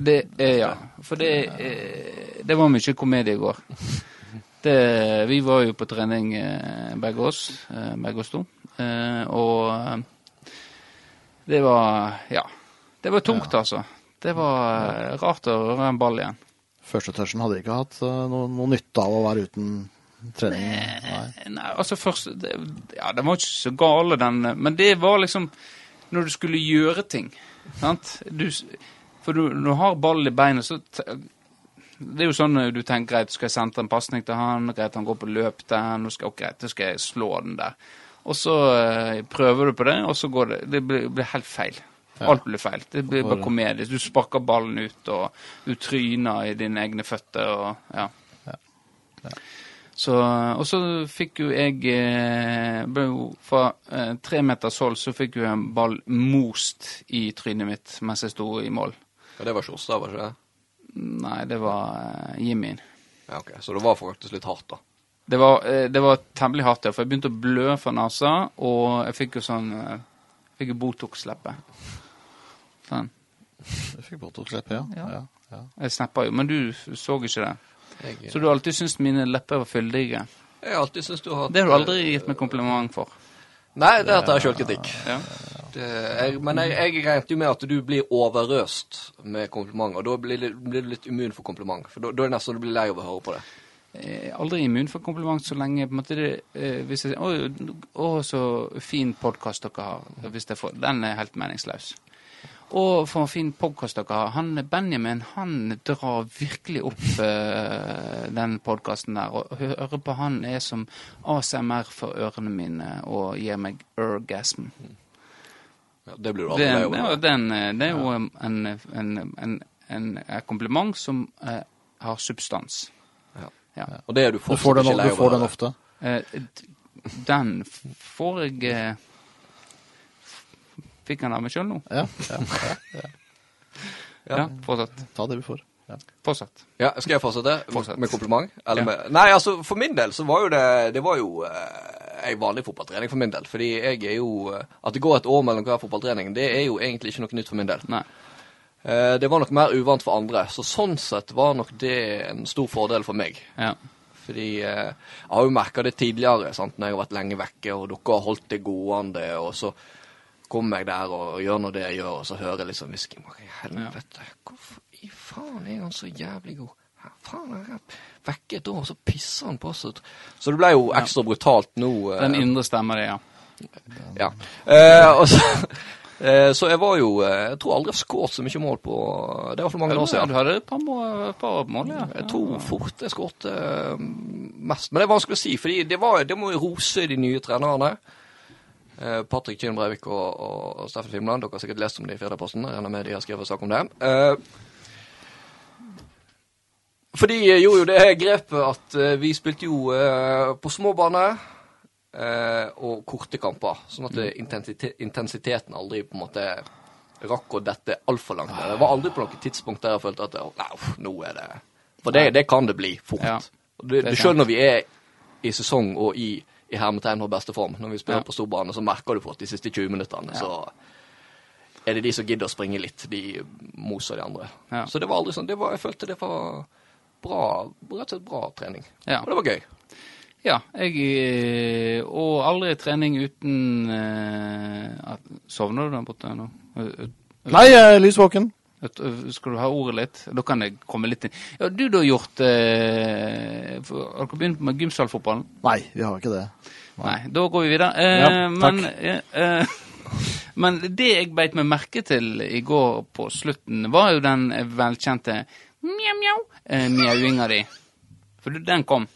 Det er ja. For det, eh, det var mye komedie i går. Det, vi var jo på trening eh, begge oss, eh, begge oss to. Eh, og eh, det var Ja. Det var tungt, altså. Det var eh, rart å røre en ball igjen. Første touchen hadde ikke hatt eh, noe, noe nytte av å være uten trening. Nei. Nei, altså først det, Ja, den var ikke så gale, den. Men det var liksom Når du skulle gjøre ting. Sant? Du, for du, når du har ball i beinet, så Det er jo sånn når du tenker greit, skal jeg sentre en pasning til han, greit, han går på løp til han, skal, greit, nå skal jeg slå den der. Og så eh, prøver du på det, og så går det Det blir, blir helt feil. Alt blir feil. Det blir bare komedie. Du sparker ballen ut, og du tryner i dine egne føtter, og ja. Så, og så fikk jo jeg eh, ble jo Fra eh, tre meters hold så fikk jo en ball most i trynet mitt mens jeg sto i mål. Ja, det var Kjostad, var ikke det? Nei, det var uh, Jimmyen. Ja, ok. Så det var faktisk litt hardt, da. Det var, uh, det var temmelig hardt, ja, for jeg begynte å blø fra nesa, og jeg fikk jo sånn eh, Fikk jo Botox-leppe. Sånn. Du fikk Botox-leppe, ja. Ja. ja. ja. Jeg snappa jo, men du så ikke det. Jeg, Så du har alltid syntes mine lepper var fyldige. jeg har alltid syntes du har hatt Det har du aldri gitt meg kompliment for. Nei, det er at jeg sjølkritikk. Ja. Jeg, men jeg, jeg regnet jo med at du blir overøst med kompliment, og da blir, blir du litt immun for kompliment. For da, da er det nesten du blir lei av å høre på det. Er aldri immun for kompliment så lenge på en måte det, eh, hvis jeg, å, å, så fin podkast dere har. Hvis jeg får, den er helt meningsløs. Og for en fin podkast dere har. Han, Benjamin han drar virkelig opp eh, den podkasten der. Og høre på han er som ASMR for ørene mine og gir meg orgasm. Ja, det blir du Det, aldri lei er- det, av. er eh, det er jo en, en, en, en, en, en kompliment som eh, har substans. Ja. Ja. Og det er du Du fortsatt får den, ikke lei du av. å får den ofte. Eh, den får jeg eh, Fikk han av meg sjøl nå? Ja, ja, ja. Ja. fortsatt. Ta det du får. Ja. Fortsatt. Ja, Skal jeg fortsette Fortsett. med kompliment? Eller Ja. med, nei, altså for min del så var jo det Det var jo eh, en vanlig fotballtrening for min del. Fordi jeg er jo eh, At det går et år mellom hver fotballtrening, det er jo egentlig ikke noe nytt for min del. Nei. Eh, det var nok mer uvant for andre. Så sånn sett var nok det en stor fordel for meg. Ja. Fordi eh, jeg har jo merka det tidligere, sant, når jeg har vært lenge vekke, og dere har holdt det gående, og så kommer jeg der og gjør nå det jeg gjør, og så hører jeg liksom hvisking. Helvete? Hvorfor i faen er han så jævlig god? Faen jeg vekke et år, så pisser han på seg? Så det ble jo ekstra brutalt nå. eh, Den indre stemmer det, ja. ja. Eh, så, eh, så jeg var jo eh, Jeg tror aldri jeg har skåret så mye mål på Det var for mange år siden. Du hadde et par, må- par mål, ja. Jeg tror fort jeg skåret eh, mest. Men det er vanskelig å si, for det, det må jo rose de nye trenerne. Eh, Patrick Kinn Breivik og, og, og Steffen Fimland. Dere har sikkert lest om det i Firdaposten. Jeg regner med de har skrevet sak om det. For de gjorde jo det grepet at eh, vi spilte jo eh, på små baner eh, og korte kamper. Sånn at intensiteten aldri på en måte rakk å dette altfor langt. Det var aldri på noe tidspunkt der jeg følte at nei, uff, nå er det For det, det kan det bli fort. Ja, det, det selv når vi er i sesong og i, i hermetegn og beste form, når vi spiller Ja. på storbane, så merker du fort de siste 20 minuttene. Så er det de som gidder å springe litt, de moser de andre. Ja. Så det var aldri sånn. Det var, jeg følte det var bra, rett og slett bra trening. Ja. Og det var gøy. Ja, jeg eh, Og aldri trening uten uh, at, Sovner du der borte nå? Nei, jeg er lysvåken. Skal du ha ordet litt? Da kan jeg komme litt inn. Ja, du da gjort eh, Har dere begynt med gymsalfotballen? Nei, vi har ikke det. Nei, da går vi videre. Eh, Ja, takk. men, eh, eh, Men det jeg beit meg merke til i går på slutten, var jo den velkjente mjau-mjau-mjauinga di. For den kom.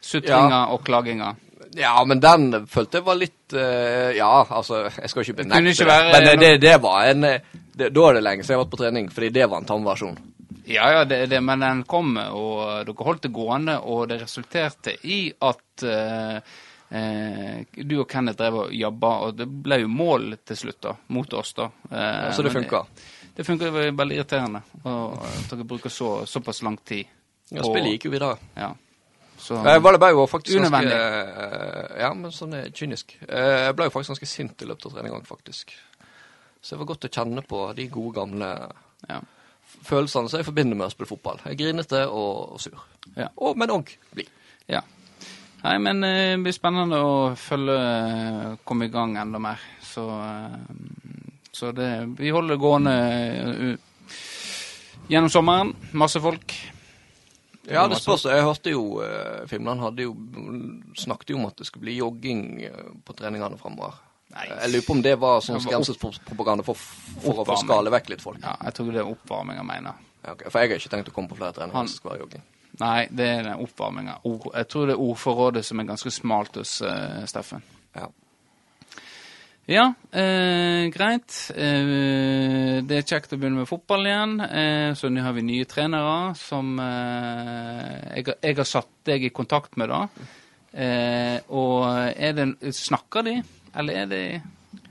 Sutringa og klaginga. Ja, men den følte jeg var litt uh, Ja, altså, jeg skal ikke benekte det. ikke være- Men eh, det, det var en eh, det, Da er det lenge siden jeg har vært på trening, fordi det var en tannversjon. Ja, ja, det, men den kom, og dere holdt det gående, og det resulterte i at uh, uh, du og Kenneth drev og jobba, og det ble jo mål til slutt, da, mot oss, da. Eh, Så det men funka. Funka det var veldig irriterende, at dere bruker så, såpass lang tid. Ja, på- spillet gikk jo videre. Ja. Så, jeg ble jo faktisk Unødvendig. ganske Ja, men sånn er kynisk. Eh, jeg ble jo faktisk ganske sint i løpet av treningene, faktisk. Så det var godt å kjenne på de gode, gamle ja. følelsene som jeg forbinder med å spille fotball. Jeg grinete og, og sur. Ja. Og, men òg blid. ja. Nei, men eh, det blir spennende å følge eh, komme i gang enda mer. Så, eh, så det Vi holder gående uh, gjennom sommeren. Masse folk. Ja, det spørs. Jeg hørte jo eh, Finland hadde jo snakket jo om at det skulle bli jogging eh, på treningene framover. Jeg lurer på om det var sånn skremselspropaganda for, for å få skale vekk litt folk. Ja, jeg tror det er oppvarming jeg mener. Ja, okay. For jeg har ikke tenkt å komme på flere treninger Han- som skal være jogging. Nei, det er oppvarminga. Jeg tror det er ordforrådet som er ganske smalt hos uh, Steffen. Ja. Ja, eh, greit. Eh, det er kjekt å begynne med fotball igjen. Eh, så nå har vi nye trenere som eh, jeg, jeg har satt deg i kontakt med, da. Eh, og er det Snakker de, eller er de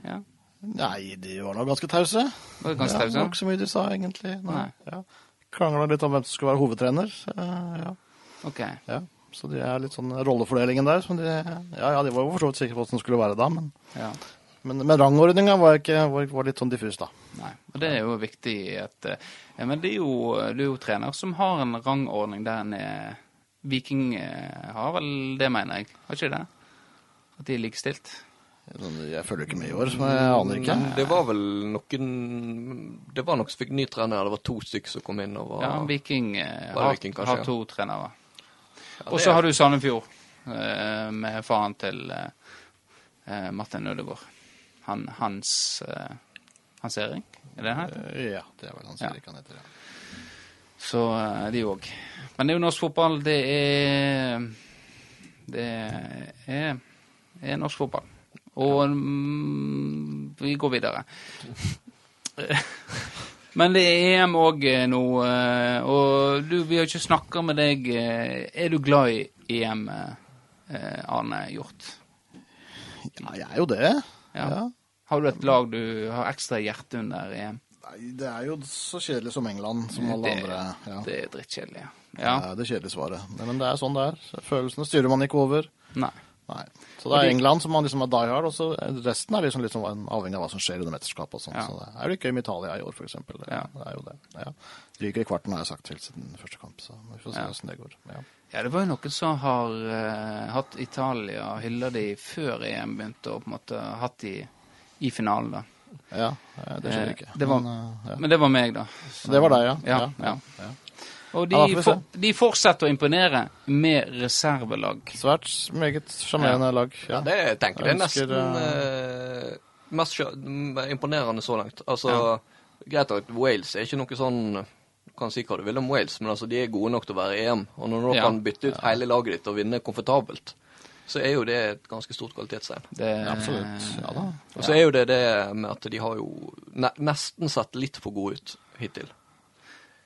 Ja, Nei, de var nå ganske tause. var det ganske Ja, det tause? ikke så mye de sa, egentlig. Nei. Nei. Ja. Krangla litt om hvem som skulle være hovedtrener. Eh, ja. OK. ja. Så de er litt sånn rollefordelingen der. Som de, ja, ja, de var jo for så vidt sikre på hvordan det skulle være da, men, Ja. Men, men rangordninga var, var, var litt sånn diffus, da. Nei, og det er jo viktig at eh, ja, Men det er jo, du er jo trener som har en rangordning der en er Viking eh, har vel det, mener jeg. Har ikke det? At de er likestilt? Sånn, Jeg følger ikke med i år, så jeg aner ikke. Men det var vel noen Det var noen som fikk ny trener. Det var to stykker som kom inn og var Ja, Viking, eh, Var det har, Viking, har to trenere. Ja, Og så har du Sandefjord, eh, med faren til Martin Ødegaard. Han, hans uh, Hans Erik, er det han heter? Eh, Ja, det er vel han Ja. han heter. Ja. Så uh, de òg. Men det er jo norsk fotball. Det er Det er, er norsk fotball. Og mm, vi går videre. Men det er EM òg nå, og du, vi har ikke snakka med deg. Er du glad i EM, Arne Hjort? ja, jeg er jo det. Ja. Ja. Har du et lag du har ekstra hjerte under i Nei, det er jo så kjedelig som England, som alle Det- andre. Ja. Det er drittkjedelig. ja. Det er det kjedelige svaret. Men det er sånn det er. Følelsene styrer man ikke over. Nei. Nei. Så det er England som man liksom er die hard, og så resten er liksom sånn avhengig av hva som skjer under mesterskapet og sånn. Ja. Så det er jo ikke i Italia i år, for eksempel. Det, Ja. det er jo det. Ja. Ryker i kvarten, har jeg sagt helt siden første kamp, så vi får se Ja. hvordan det går. Ja. Ja, det var jo noen som har uh, hatt Italia, og hylla de før EM begynte, og på en måte hatt de i finalen, da. Ja, eh, det skjer Eh, ikke. det var- Men, uh, ja. Men det var meg, da. Så- Det var deg, ja. Ja, ja. ja. Og de, for, de fortsetter å imponere med reservelag. Svært meget sjarmerende lag. Ja, det tenker jeg. Det er nesten uh, mest imponerende så langt. Altså, greit nok, Wales er ikke noe sånn Du kan si hva du vil om Wales, men altså, de er gode nok til å være EM. Og når du Ja. kan bytte ut hele laget ditt og vinne komfortabelt, så er jo det et ganske stort kvalitetstegn. Det, Absolutt. Ja da. Og så er jo det det med at de har jo ne nesten sett litt for gode ut hittil.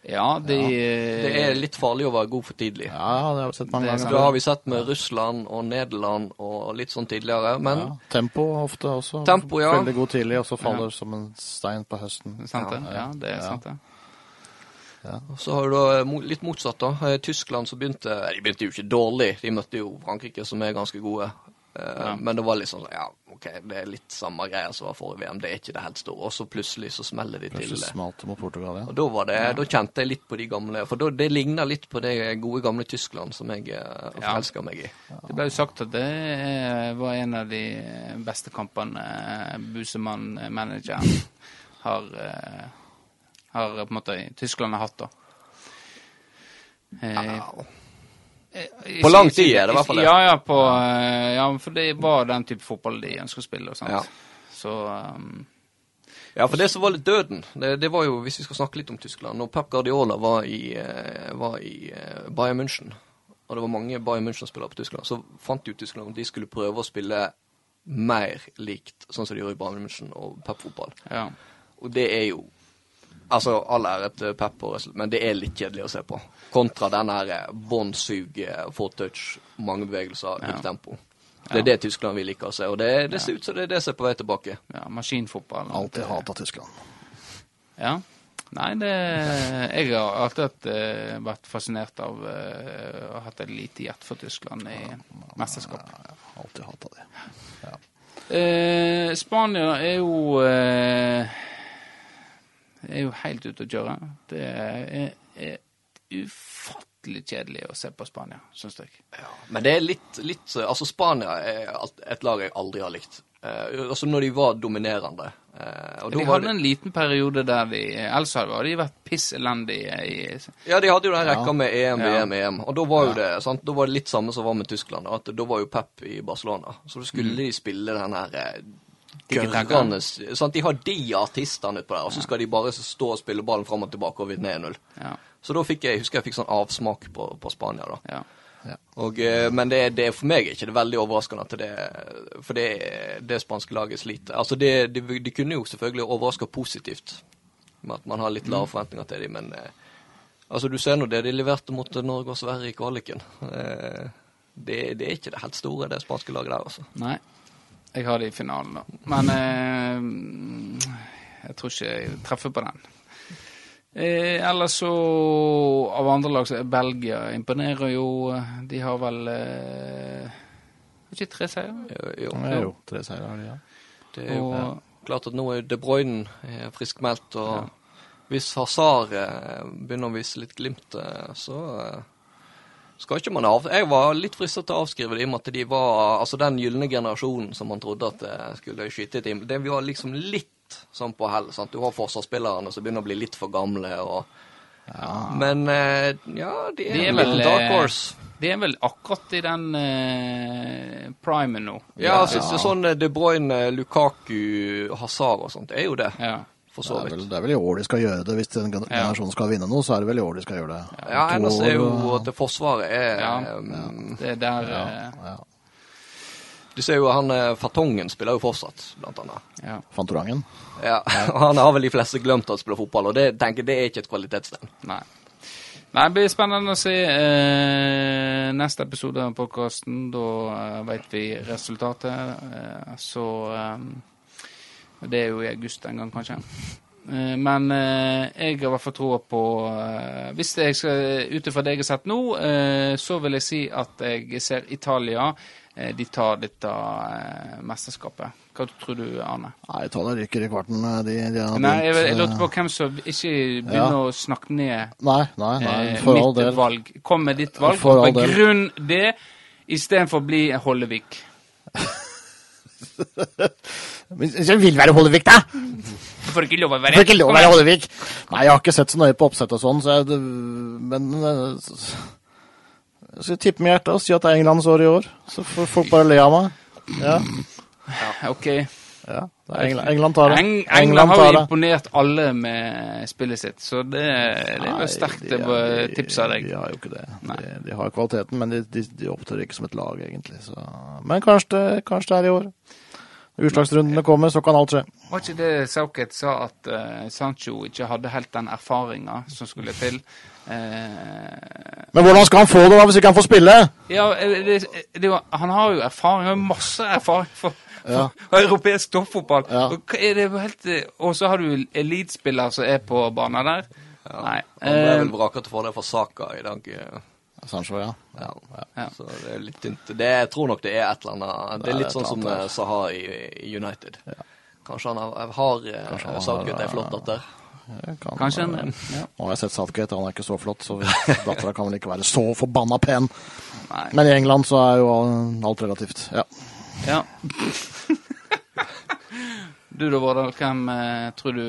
Ja, de Det er litt farlig å være god for tidlig. Ja, det har vi sett mange er ganger. Det har vi sett med Russland og Nederland og litt sånn tidligere, men ja. Tempo ofte også. Tempo, ja. Veldig god tidlig, og så faller som en stein på høsten. Sant det? Ja, det er sant, det. Så har du da litt motsatt, da. I Tyskland så begynte De begynte jo ikke dårlig. De møtte jo Frankrike, som er ganske gode. Eh, Ja. Men det var litt sånn ja, OK, det er litt samme greia som var forrige VM. Det er ikke det helt store. Og så plutselig så smeller de til. Plutselig smalt det mot Portugal, ja. Og da var det, da kjente jeg litt på de gamle For da, det ligner litt på det gode gamle Tyskland som jeg forelska Ja. meg i. Det ble jo sagt at det eh, var en av de beste kampene eh, Busemann-manageren har, eh, har på en måte Tyskland har hatt, da. Eh, eh, På lang tid er det i hvert fall det. Ja, ja, på, eh, ja, for det var den type fotball de ønsker å spille. Sant? Ja. Så um, Ja, for det som var litt døden, det, det var jo, hvis vi skal snakke litt om Tyskland Når Pep Guardiola var i, var i Bayern München, og det var mange Bayern München-spillere på Tyskland, så fant jo Tyskland at de skulle prøve å spille mer likt sånn som de gjør i Bayern München og Pep-fotball. ja. Og det er jo Altså, all ære til Pep, men det er litt kjedelig å se på. Kontra den her eh, sug, eh, få touch, mange bevegelser, Ja. tempo. Det er Ja. det Tyskland vil like å se, og det, det ser ut som det er det som er på vei tilbake. ja maskinfotball. Alltid hater Tyskland. Ja. Nei, det Jeg har alltid eh, vært fascinert av uh, og hatt et lite hjerte for Tyskland i mesterskap. Alltid hata de. Eh, Spania er jo eh, er jo helt ute å kjøre. Det er, er ufattelig kjedelig å se på Spania, syns jeg. Men det er litt, litt Altså, Spania er et lag jeg aldri har likt. Eh, altså når de var dominerende. Eh, De var hadde en liten periode der de Ellers hadde de vært piss elendige i Ja, de hadde jo den rekka med EM, Ja. VM, EM. Og da var jo det sant? Da var det litt samme som var med Tyskland. At da var jo Pep i Barcelona. Så skulle de spille den her eh. Gørrende sånn, De har de artistene utpå der, og så skal de bare stå og spille ballen fram og tilbake og vinne 1-0. Ja. Så da fikk jeg, husker jeg fikk sånn avsmak på, på Spania, da. ja. Og, eh, men det, det, for meg er ikke det veldig overraskende at det For det, det spanske laget sliter. Altså det, de, de kunne jo selvfølgelig overraska positivt med at man har litt lave forventninger til dem, men eh, altså du ser nå det de leverte mot Norge og Sverige i kvaliken. Eh, det, det er ikke det helt store, det spanske laget der, altså. Nei. Jeg har det i finalen, da. Men eh, jeg tror ikke jeg treffer på den. Eh, ellers så Av andre lag så er Belgia imponerer jo. De har vel eh, Ikke tre seire? Jo, jo. Jo, tre seire har de, ja. Det er jo Og klart at nå er De Bruyne er friskmeldt, og hvis Hazard eh, begynner å vise litt glimt, eh, så eh, skal ikke man av... Jeg var litt fristet til å avskrive det i og med at de var Altså den gylne generasjonen som man trodde at eh, skulle skyte et Det var liksom litt sånn på hell. sant? Du har forsvarsspillerne som begynner å bli litt for gamle og Ja. Men eh, ja, de er, De er vel, dark eh, horse. de er vel akkurat i den eh, primen nå. Ja, altså, det er sånn eh, De Bruyne, Lukaku, Hazard og sånt. Er jo det, Ja. For Det er, vel, det er vel i år de skal gjøre det. Hvis den generasjon generasjonen skal vinne noe, så er det vel i år de skal gjøre det. Ja, ellers er jo at det Forsvaret er Ja. um, Det er der eh, ja. Du ser jo han Fartongen Fatongen spiller jo fortsatt, blant annet. ja. Fantorangen. Ja, og Han har vel de fleste glemt å spille fotball, og det tenker jeg det er ikke et kvalitetstegn. Nei. Nei, Det blir spennende å se eh, neste episode av podkasten. Da eh, vet vi resultatet. Eh, så eh, Det er jo i august en gang, kanskje. Eh, men eh, jeg har i hvert fall troa på eh, Hvis jeg skal ut ifra det jeg har sett nå, eh, så vil jeg si at jeg ser Italia. De tar dette mesterskapet. Hva tror du, Arne? Nei, Italia ryker i kvarten. De, de Nei, jeg, jeg lurte på hvem som ikke begynner Ja. å snakke ned Nei, nei, nei, for all mitt del. valg. Kom med ditt valg, all begrunn det istedenfor å bli Hollevik. Men jeg vil være Hollevik, da! Får ikke lov å være Får ikke lov å være Hollevik! Nei, jeg har ikke sett så nøye på oppsett og sånn, så jeg, men eh, Jeg skal tippe med hjertet og si at det er Englands år i år. Så får folk bare le av meg. Ja, OK. Ja. England, England tar det. Eng England har tar jo imponert alle med spillet sitt, så det, det er jo sterkt de- å tipse av deg. De har jo ikke det. De, de har kvaliteten, men de, de, de opptrer ikke som et lag, egentlig. Så. Men kanskje det, kanskje det er i år. Når utslagsrundene kommer, så kan alt skje. Var ikke det Sauket sa, at uh, Sancho ikke hadde helt den erfaringa som skulle til? Uh, Men hvordan skal han få det da, hvis ikke han får spille? ja, det, det, det, er han har jo erfaring, han har masse erfaring for, Ja. europeisk toppfotball. Ja. Og er det helt eh, Og så har du elitespiller som er på banen der. Nei. Han ble eh, vel vraka til fordel for Saka i dag. eh, Sancho, ja. Ja. Ja. Så det er litt tynt. Det, jeg tror nok det er et eller annet Det er er litt sånn som eh, Saha i, i United. Kanskje han har, har eh, Southgate eh, flott datter. Kan, Kanskje en eh, ja. Nå har jeg sett Southgate, han er ikke så flott, så dattera kan vel ikke være så forbanna pen. Nei. Men i England så er jo alt relativt. Ja. Ja. Du da, Vårdal, hvem eh, tror du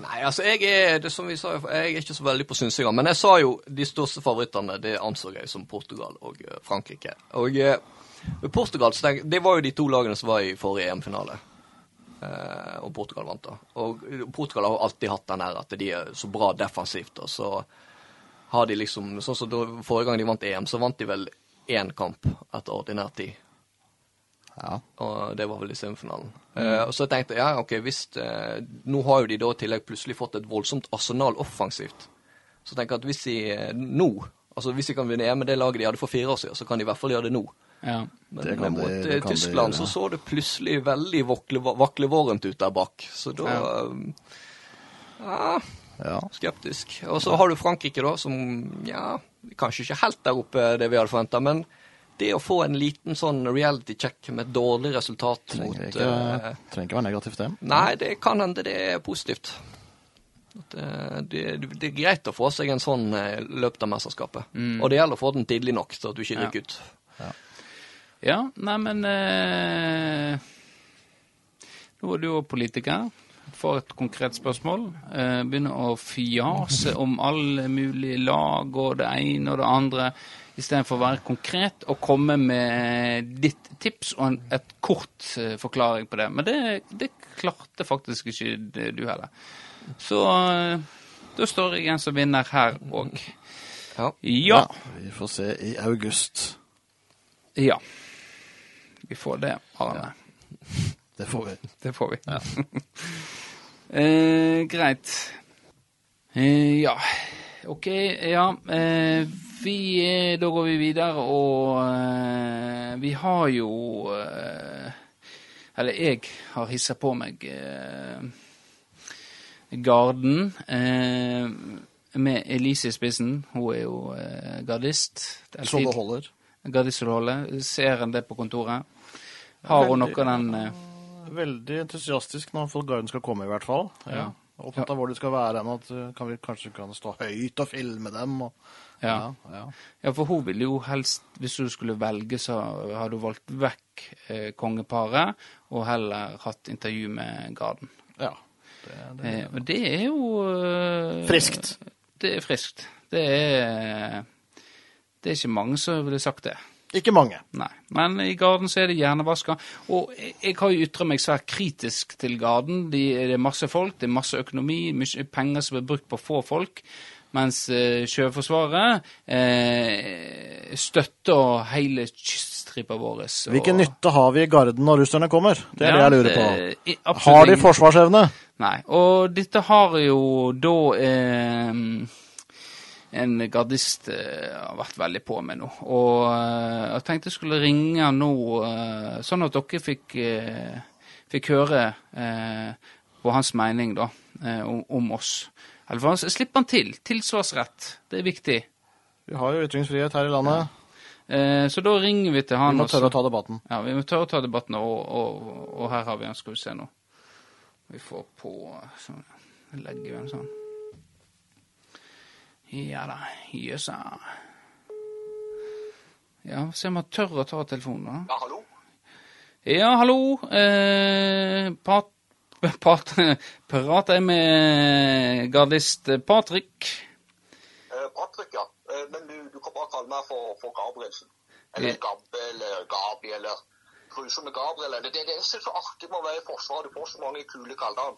Nei, altså jeg er det som vi sa, jeg er ikke så veldig på synsinga. Men jeg sa jo de største favorittene, det anså jeg som Portugal og eh, Frankrike. Og eh, Portugal, så det var jo de to lagene som var i forrige EM-finale. Eh, og Portugal vant, da. Og Portugal har alltid hatt den her at de er så bra defensivt. Og så har de liksom Sånn som da, forrige gang de vant EM, så vant de vel én kamp etter ordinær tid. Ja. Og det var vel i semifinalen. Eh, og så tenkte jeg ja, ok, hvis uh, Nå har jo de da i tillegg plutselig fått et voldsomt arsenal offensivt. Så tenker jeg at hvis de eh, nå Altså hvis de kan vinne EM med det laget de hadde for fire år siden, så kan de i hvert fall gjøre det nå. Ja. Men Det mot det, eh, det Tyskland så så det plutselig veldig vakle- vaklevorent ut der bak. Så da Ja. ja, ja. skeptisk. Og så har du Frankrike, da, som ja, kanskje ikke helt der oppe det vi hadde forventa, men det å få en liten sånn reality check med dårlig resultat mot Trenger ikke, uh, trenger ikke være negativt, det. Nei, det kan hende det er positivt. At eh, det, det, det er greit å få seg en sånn eh, i løpet av mesterskapet. Og det gjelder å få den tidlig nok, så at du ikke Ja. rykker ut. Ja, nei, men eh, Nå er du jo politiker. Får et konkret spørsmål. Eh, begynner å fjase om alle mulige lag og det ene og det andre, istedenfor å være konkret og komme med ditt tips og en, et kort eh, forklaring på det. Men det, det klarte faktisk ikke du heller. Så eh, da står jeg en som vinner her òg. Ja. Ja. Vi får se i august. Ja. Vi får det, Arne. Det får vi. Det får vi. eh, greit. Eh, ja, OK. Ja. Eh, vi, eh, da går vi videre, og eh, vi har jo eh, Eller jeg har hissa på meg Garden. Eh, med Elise i spissen. Hun er jo gardist. Det Så det holder. Gardist som det holder. Ser en det på kontoret? Har hun noe av den Veldig entusiastisk når Full Garden skal komme, i hvert fall. Ja. Opptatt av hvor de skal være at kan vi kanskje kan stå høyt og filme dem. Og, Ja. ja. Ja, for hun ville jo helst, hvis du skulle velge, så hadde hun valgt vekk eh, kongeparet, og heller hatt intervju med Garden. ja. Det, det, Eh, og det er jo eh, Friskt. Det er friskt. Det er Det er ikke mange som ville sagt det. Ikke mange. Nei. Men i Garden så er det hjernevaska. Og jeg, jeg har jo ytra meg svært kritisk til Garden. De, det er masse folk, det er masse økonomi, mye penger som er brukt på få folk. Mens eh, Sjøforsvaret eh, støtter hele kyststripa vår. og- Hvilken nytte har vi i Garden når russerne kommer? Det er det jeg lurer på. det absolutt Har de forsvarsevne? Nei. Og dette har jo da eh, en gardist eh, har vært veldig på med nå. Og eh, jeg tenkte jeg skulle ringe nå, sånn at dere fikk, fikk høre eh, på hans mening da, om, om oss. Eller slipp han til. Tilsvarsrett. Det er viktig. Vi har jo ytringsfrihet her i landet. Eh, så da ringer vi til Vi han. må og så- tørre å ta debatten. Ja, vi må tørre å ta debatten, og, og, og her har vi han. Skal vi se nå. Vi får på sånn. Legger vi en sånn. Ja da. Jøssa. Ja, se om han tør å ta telefonen, da. Ja, hallo? Ja, hallo. Eh, pat, pat, prater jeg med gardist Patrick? Eh, Patrick, ja. Eh, men du, du kan bare kalle meg for, for Gabrielsen. Eller. Gabbe, eller Gabi, eller Grusomme Gabriel. Det, Det, det er så artig med å være i Forsvaret. Du får så mange kule kallenavn.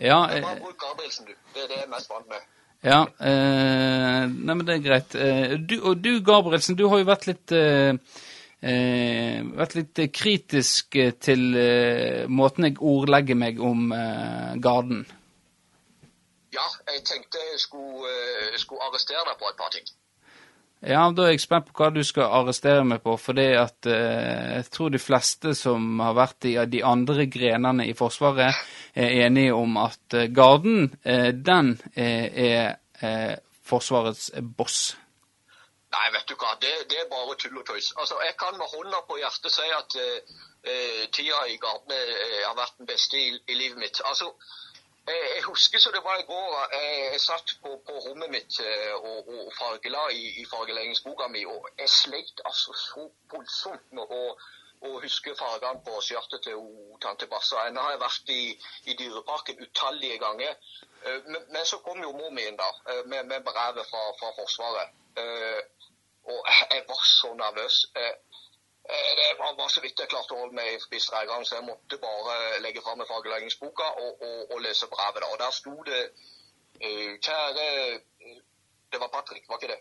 Ja, Bare eh, bruk Gabrielsen, du. Det er det jeg er mest vant med. Ja, eh, nei, men det er greit. Eh, du, og du, Gabrielsen, du har jo vært litt eh, vært litt eh, kritisk eh, til eh, måten jeg ordlegger meg om eh, Garden. Ja, jeg tenkte jeg skulle, eh, skulle arrestere deg på et par ting. Ja, da er jeg spent på hva du skal arrestere meg på, for det at eh, jeg tror de fleste som har vært i de andre grenene i Forsvaret, er enige om at eh, Garden, eh, den eh, er eh, Forsvarets boss. Nei, vet du hva, det, det er bare tull og tøys. Altså, Jeg kan med hånda på hjertet si at eh, eh, tida i Gardene eh, har vært den beste i, i livet mitt. Altså, eh, Jeg husker så det var i går. eh, Jeg satt på, på rommet mitt eh, og, og fargela i, i fargeleggingsboka mi, og jeg sleit altså så voldsomt med å, og huske fargene på skjørtet til o, tante Bassa. Ennå har jeg vært i, i Dyreparken utallige ganger. Men, men så kom jo mor mi inn da, med, med brevet fra, fra Forsvaret. Eh, Og jeg var så nervøs. Eh, Eh, Det var så vidt jeg klarte å holde meg forbi streikene, så jeg måtte bare legge fram fagleggingsboka og, og, og lese brevet. Og der sto det Kjære Det var Patrick, var ikke det?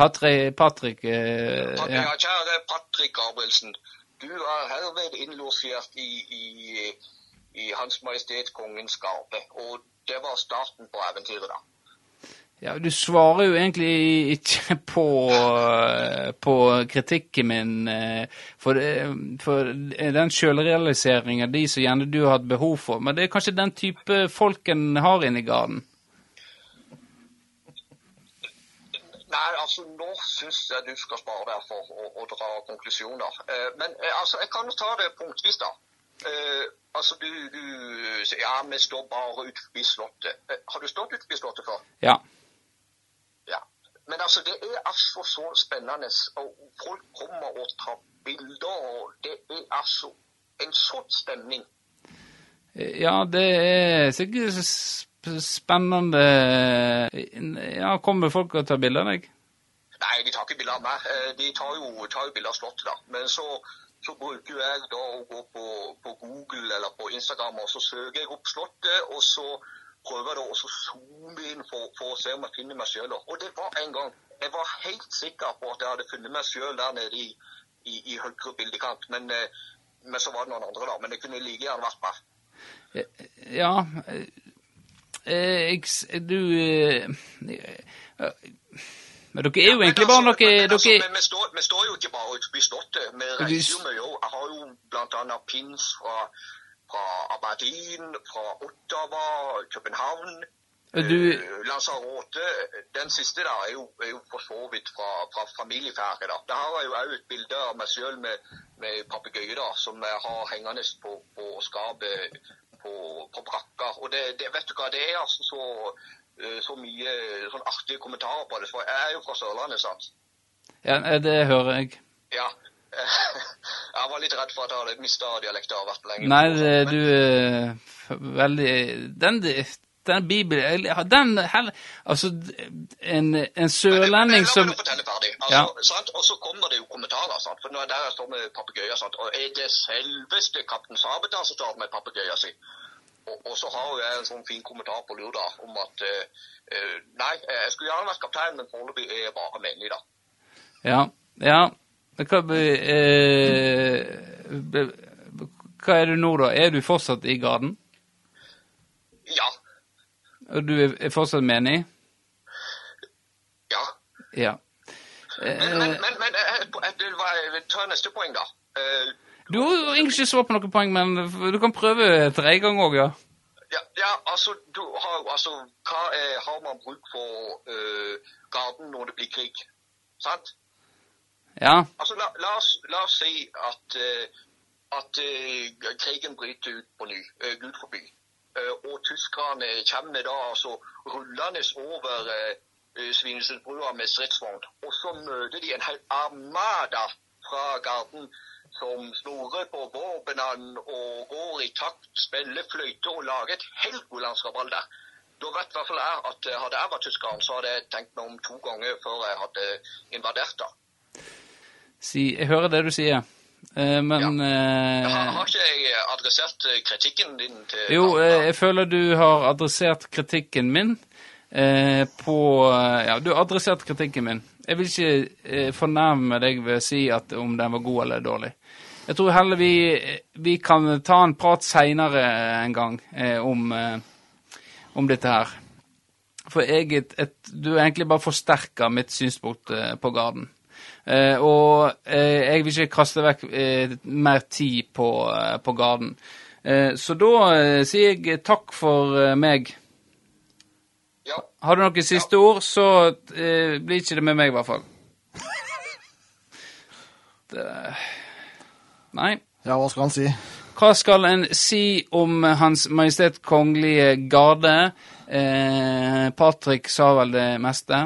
Patrick, Patrick eh, Patrick, ja. ja. Kjære Patrick Gabrielsen. Du er herved innlosjert i, i, i Hans Majestet Kongens garde. Og det var starten på eventyret, da. Ja, du svarer jo egentlig ikke på, eh, på kritikken min. eh, For, for den sjølrealiseringa de som gjerne du har hatt behov for. Men det er kanskje den type folk en har inne i garden? Nei, altså nå syns jeg du skal spare deg for å, å dra konklusjoner. Eh, men eh, altså, jeg kan jo ta det punktvis, da. Uh, altså, du, du ja, vi står bare utenfor Slottet. Uh, har du stått utenfor Slottet før? Ja. Men altså, det er altså så spennende. Og folk kommer og tar bilder, og det er altså en sånn stemning. Ja, det er sikkert spennende Ja, kommer folk og tar bilder av deg? Nei, de tar ikke bilder av meg. Eh, De tar jo, tar jo bilder av Slottet, da. Men så, så bruker jeg da å gå på, på Google eller på Instagram, og så søker jeg opp Slottet, og så prøver jeg da å zoome inn for, for å se om jeg finner meg sjøl. Og det var en gang. Jeg var helt sikker på at jeg hadde funnet meg sjøl der nede i, i, i høyre bildekant. Men, eh, men så var det noen andre, da. Men det kunne like gjerne vært meg. Ja eh, eh, jeg, Du eh, eh, Men dere er jo egentlig bare noe altså, vi, står, vi står jo ikke bare ute forbi Slottet. Vi reiser jo mye òg. Jeg har jo bl.a. pins fra, fra Aberdeen, fra Ottawa, København. du, eh, Lanzarote. Den siste der er jo, er jo for så vidt fra, fra familiefære. da. Der har jeg jo òg et bilde av meg sjøl med, med papegøye som jeg har hengende på, på skapet på, på brakka. Og det, det, vet du hva, det er altså så, eh, så mye sånn artige kommentarer på det. For jeg er jo fra Sørlandet, sant. ja, det hører jeg. Ja. Jeg var litt redd for at jeg hadde mista dialekten og vært lenge Nei, men- du er veldig Den, den bibelen Den Altså, en, en sørlending som La meg fortelle ferdig. Altså, sant? Og så kommer det jo kommentarer. Sant? For nå er der jeg står med papegøyer. Og er det selveste kaptein Sabeltann som står med papegøya si? Og, og så har jeg en sånn fin kommentar på lur da, om at eh, eh, Nei, jeg skulle gjerne vært kaptein, men foreløpig er jeg bare menig, da. Ja. ja. Hva, eh, hva er du nå, da? Er du fortsatt i garden? Ja. Og du er fortsatt menig? Ja. Ja. Men, Eh, men, men, men eh, eh, det var, jeg neste poeng, da. Eh, du har egentlig ikke svar på noen poeng, men du kan prøve tredje gang òg, ja. Ja, ja, altså, du har altså Hva er, har man bruk for uh, garden når det blir krig? Sant? Ja. Altså, la, la, oss, la oss si at, eh, at eh, krigen bryter ut på ny, Gud forby. Eh, og tyskerne kommer da altså rullende over Svinesundbrua med stridsvogn. Og så møter de en hel armada fra garden som snorer på våpnene og går i takt, spiller fløyte og lager et helgolandskap der. Da vet i hvert fall jeg at hadde jeg vært tyskeren, så hadde jeg tenkt meg om to ganger før jeg hadde invadert da. Si, jeg hører det du sier, eh, men Jeg har, eh, har ikke jeg adressert eh, kritikken din til Jo, eh, jeg føler du har adressert kritikken min eh, på eh, Ja, du har adressert kritikken min. Jeg vil ikke fornærme deg ved å si at om den var god eller dårlig. Jeg tror heller vi, vi kan ta en prat seinere en gang om, om dette her. For jeg, et, et, du egentlig bare forsterker mitt synspunkt på Garden. Eh, og eh, jeg vil ikke kaste vekk eh, mer tid på, eh, på Garden. Eh, så da eh, sier jeg takk for eh, meg. Ja. Har du noen siste ord, så eh, blir ikke det med meg, i hvert fall. Det... Nei. Ja, hva skal han si? Hva skal en si om Hans Majestet Kongelige Garde? Eh, Patrick sa vel det meste.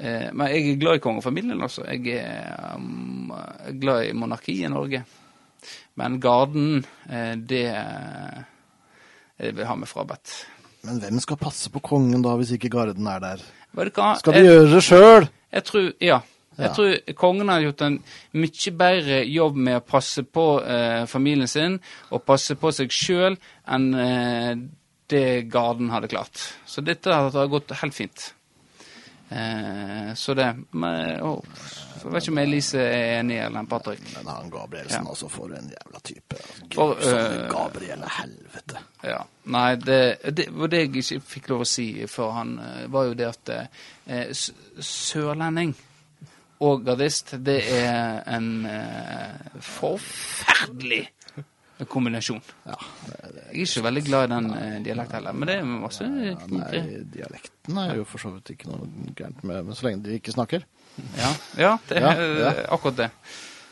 Eh, men jeg er glad i kongefamilien, altså. Jeg er um, glad i monarkiet i Norge. Men Garden, eh, det eh, det vil ha meg frabedt. Men hvem skal passe på kongen da, hvis ikke garden er der? Skal de jeg, gjøre det sjøl? jeg tror Ja. Jeg Ja. tror kongen har gjort en mye bedre jobb med å passe på eh, familien sin og passe på seg sjøl enn eh, det garden hadde klart. Så dette har gått helt fint. Eh, så det men, oh, Jeg vet ikke om Elise er enig eller Patrick. Men han Gabrielsen, Ja. altså, for en jævla type. For, uh, Gabriel er helvete. Ja. Nei, det, det var det jeg ikke fikk lov å si før han, eh, var jo det at eh, sørlending og gardist, det er en eh, forferdelig kombinasjon. Ja, Jeg er ikke veldig glad i den nei, dialekten heller, men det er masse Nei, dialekten er jo for så vidt ikke noe gærent med, men så lenge de ikke snakker. Ja, ja, det er Ja, eh, ja. akkurat det.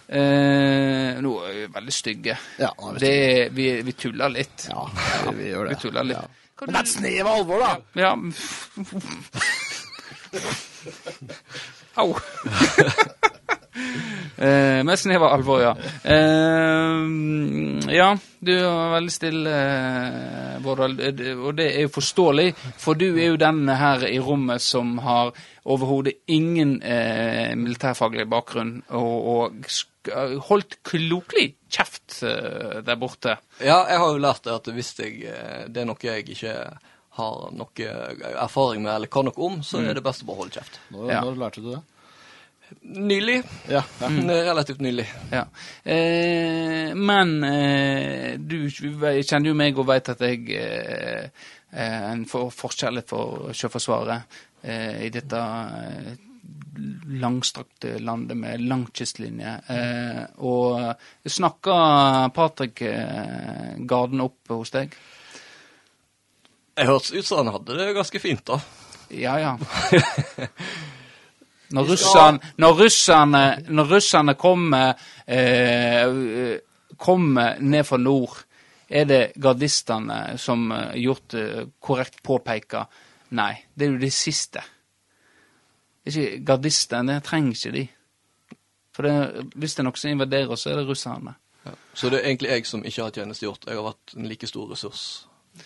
Eh, nå er vi veldig stygge. Ja, vi det, vi, vi tuller litt. Ja, vi, vi gjør det. Vi tuller litt. Ja. Men det er et snev av alvor, da! Ja. Au. eh, med snev av alvor, ja. Eh, ja, du er veldig stille, eh, eh, og det er jo forståelig, for du er jo den her i rommet som har overhodet ingen eh, militærfaglig bakgrunn, og, og holdt klokelig kjeft eh, der borte. Ja, jeg har jo lært det at hvis jeg, eh, det er noe jeg ikke har noe erfaring med eller kan noe om, så er det best å bare holde kjeft. Når, Ja. når lærte du det? Nylig. Ja. ja. Relativt nylig. Ja. Eh, men eh, du kjenner jo meg og vet at jeg eh, er en for, forskjell for Sjøforsvaret eh, i dette eh, langstrakte landet med lang kystlinje. Eh, og snakker Patrick eh, Garden opp hos deg? Jeg hørtes ut som han hadde det ganske fint, da. Ja, ja. Når russerne, når russerne, når russerne kommer, eh, kommer ned fra nord, er det gardistene som eh, gjort eh, korrekt påpeker Nei, det er jo de siste. Det ikke Gardistene trenger ikke de. For det, hvis det er noen som invaderer oss, så er det russerne. Så det er egentlig jeg som ikke har tjenestegjort. Jeg har vært en like stor ressurs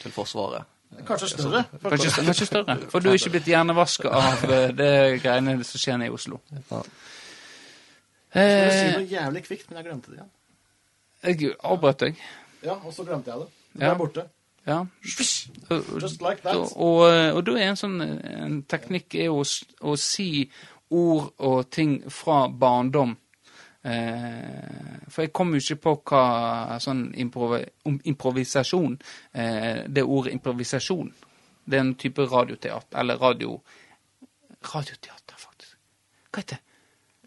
til Forsvaret. Kanskje større. Kanskje, kanskje større. For du er ikke blitt hjernevaska av eh, det greiene som skjer nede i Oslo. Ja. Jeg skulle si Eh, noe jævlig kvikt, men jeg glemte det igjen. jeg avbrøt deg. Ja, og så glemte jeg det. Det Ja. ble borte. Ja. Just like that. Og, og, og da er en sånn en teknikk er å, å si ord og ting fra barndom. Eh, for jeg kommer jo ikke på hva sånn improvi, improvisasjon eh, Det ordet improvisasjon. Det er en type radioteater. Eller radio... Radioteater, faktisk. Hva heter det?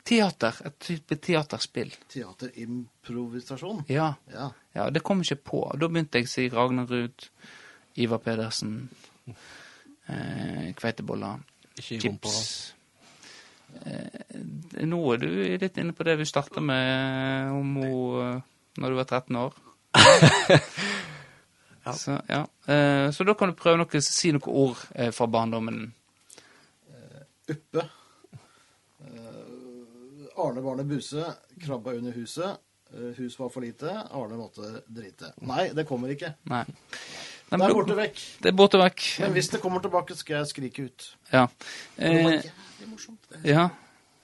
Teater. Et type teaterspill. Teaterimprovisasjon. Ja. Ja. Ja, det kom ikke på. Da begynte jeg å si Ragnar Ruud, Ivar Pedersen, eh, kveiteboller, chips. Eh, nå er du litt inne på det vi starta med om hun eh, når du var 13 år. Så, ja. Eh, så da kan du prøve noe, si noen ord fra barndommen. Uppe. Arne barnet Buse krabba under huset. Hus var for lite. Arne måtte drite. Nei, det kommer ikke. Nei. Det er borte vekk. Det er borte vekk. Men hvis det kommer tilbake, skal jeg skrike ut. Ja. Det er Eh, morsomt. det. ja.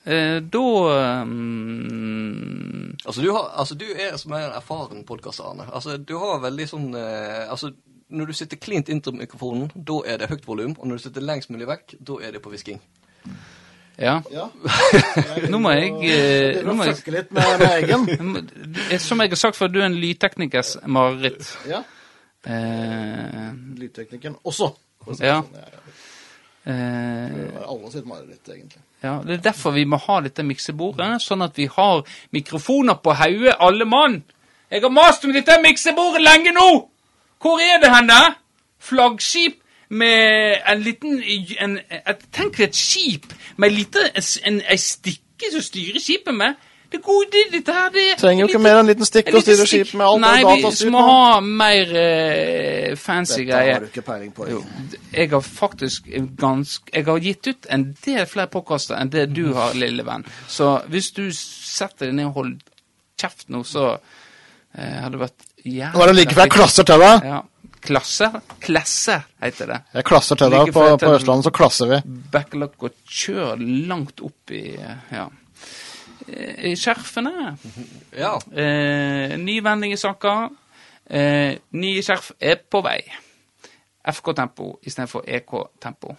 Eh, da um... Altså, du, har, altså, du er som en erfaren podkaster, Arne. Altså, du har veldig sånn eh, Altså, når du sitter klint inntil mikrofonen, da er det høyt volum. Og når du sitter lengst mulig vekk, da er det på hvisking. Ja. Ja. Nå må jeg, eh, nå må jeg- litt med, med egen. Eh, Som jeg har sagt før, du er en lydteknikers mareritt. Ja. Eh, Lydteknikken også. Ja. sånn. Eh, alle sitt mareritt, egentlig. ja, det er derfor vi må ha dette miksebordet, sånn at vi har mikrofoner på hodet, alle mann. Jeg har mast om dette miksebordet lenge nå! Hvor er det henne? Flaggskip med en liten en, et, Tenk deg et skip med en liten en, en stikke som styrer skipet med. Det gode god dette her. Det er Trenger jo ikke mer enn en liten stikk en og liten styre stikk. skip med alt Nei, vi må ha mer uh, fancy Dette greier. har du ikke peiling på. Jo, jeg har faktisk ganske Jeg har gitt ut en del flere påkaster enn det du har, lille venn. Så hvis du setter deg ned og holder kjeft nå, så uh, hadde det vært jævlig er det like før jeg klasser til deg. Ja. Klasser? Klasse, heter det. Jeg klasser til Like deg. På, på Østlandet så klasser vi. Backlog og kjør langt opp i eh, Ja. Eh, skjerfene. Ja. Eh, ny vending i saka. Eh, nye skjerf er på vei. FK Tempo istedenfor EK Tempo.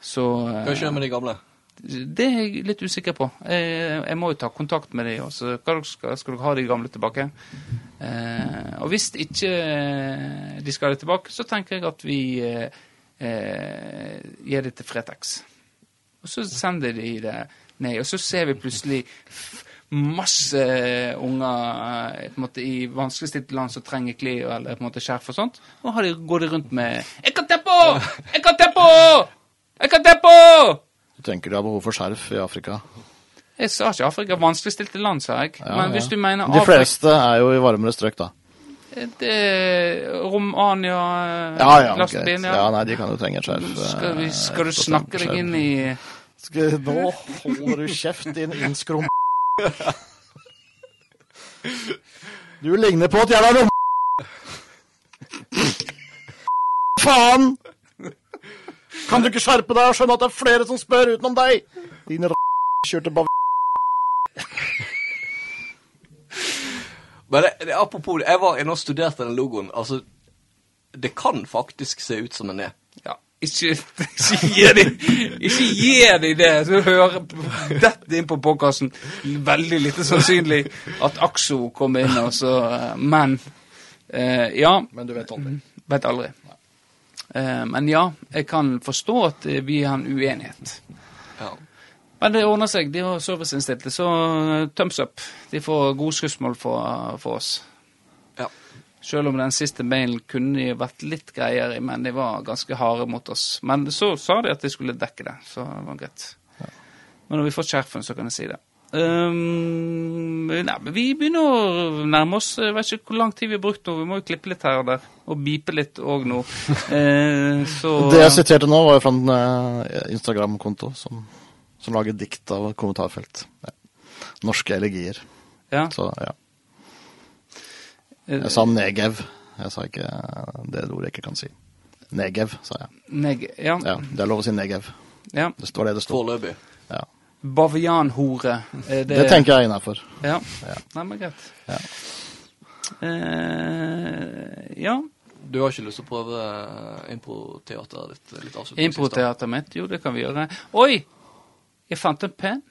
Så eh, Hva skjer med de gamle? det er jeg litt usikker på. Jeg, jeg må jo ta kontakt med de Også. Skal, skal dere ha de gamle tilbake? Eh, og hvis ikke eh, de skal ha det tilbake, så tenker jeg at vi eh, eh, gir det til Fretex. Og så sender de det ned. Og så ser vi plutselig masse unger eh, på en måte, i vanskeligstilte land som trenger klær eller på en måte skjerf og sånt. Og har de, går de rundt med 'Jeg kan tempo! Jeg kan tempo! Jeg kan tempo!' Du tenker de har behov for skjerf i Afrika? Jeg sa ikke Afrika. Vanskeligstilte land, sa jeg. Ja, Men ja. du mener De fleste er jo i varmere strøk, da. det, Romania Ja, ja, greit. Ja, nei, de kan jo trenge skjerf. eh, Skal, vi, skal du snakke deg inn i Skal, Nå holder du kjeft, din innskrum... Du ligner på et jævla rom... Faen! Kan du ikke skjerpe deg og skjønne at det er flere som spør utenom deg? Din r... kjørte bare Men det, det, apropos, jeg var inne og studerte den logoen. Altså, det kan faktisk se ut som en E. Ikke, ikke gi dem Ikke gi dem det! Så hører dette inn på podkasten. Veldig lite sannsynlig at Akso kommer inn, og så eh, Men eh, ja. Men du vet aldri. Vet aldri. Eh, men ja, jeg kan forstå at vi har en uenighet. Ja. Men det ordner seg. De har serviceinnstilte, så eh, thumbs up. De får gode skussmål for, for oss. Ja. Selv om den siste mailen kunne de vært litt greiere, men de var ganske harde mot oss. Men så sa de at de skulle dekke det, så det var greit. Men når vi får skjerfen, så kan jeg si det. Um, nei, men vi begynner å nærme oss. Jeg vet ikke hvor lang tid vi har brukt nå. Vi må jo klippe litt her og der. Og bipe litt òg nå. uh, så Det jeg siterte nå, var jo fra en eh, Instagram-konto som, som lager dikt av kommentarfelt. Ja. Norske elegier. ja. Så ja. Eh, Jeg sa negev. Jeg sa ikke eh, det ordet jeg ikke kan si. Negev, sa jeg. Neg ja. Ja, Det er lov å si negev. ja. Det står det det står. Foreløpig. Ja. Bavianhore. Det... Det tenker jeg innafor. Ja. Ja. Nei, men greit. Ja. Eh, ja. Du har ikke lyst til å prøve eh, improteateret ditt litt? Improteateret mitt, jo, det kan vi gjøre. Oi! Jeg fant en penn.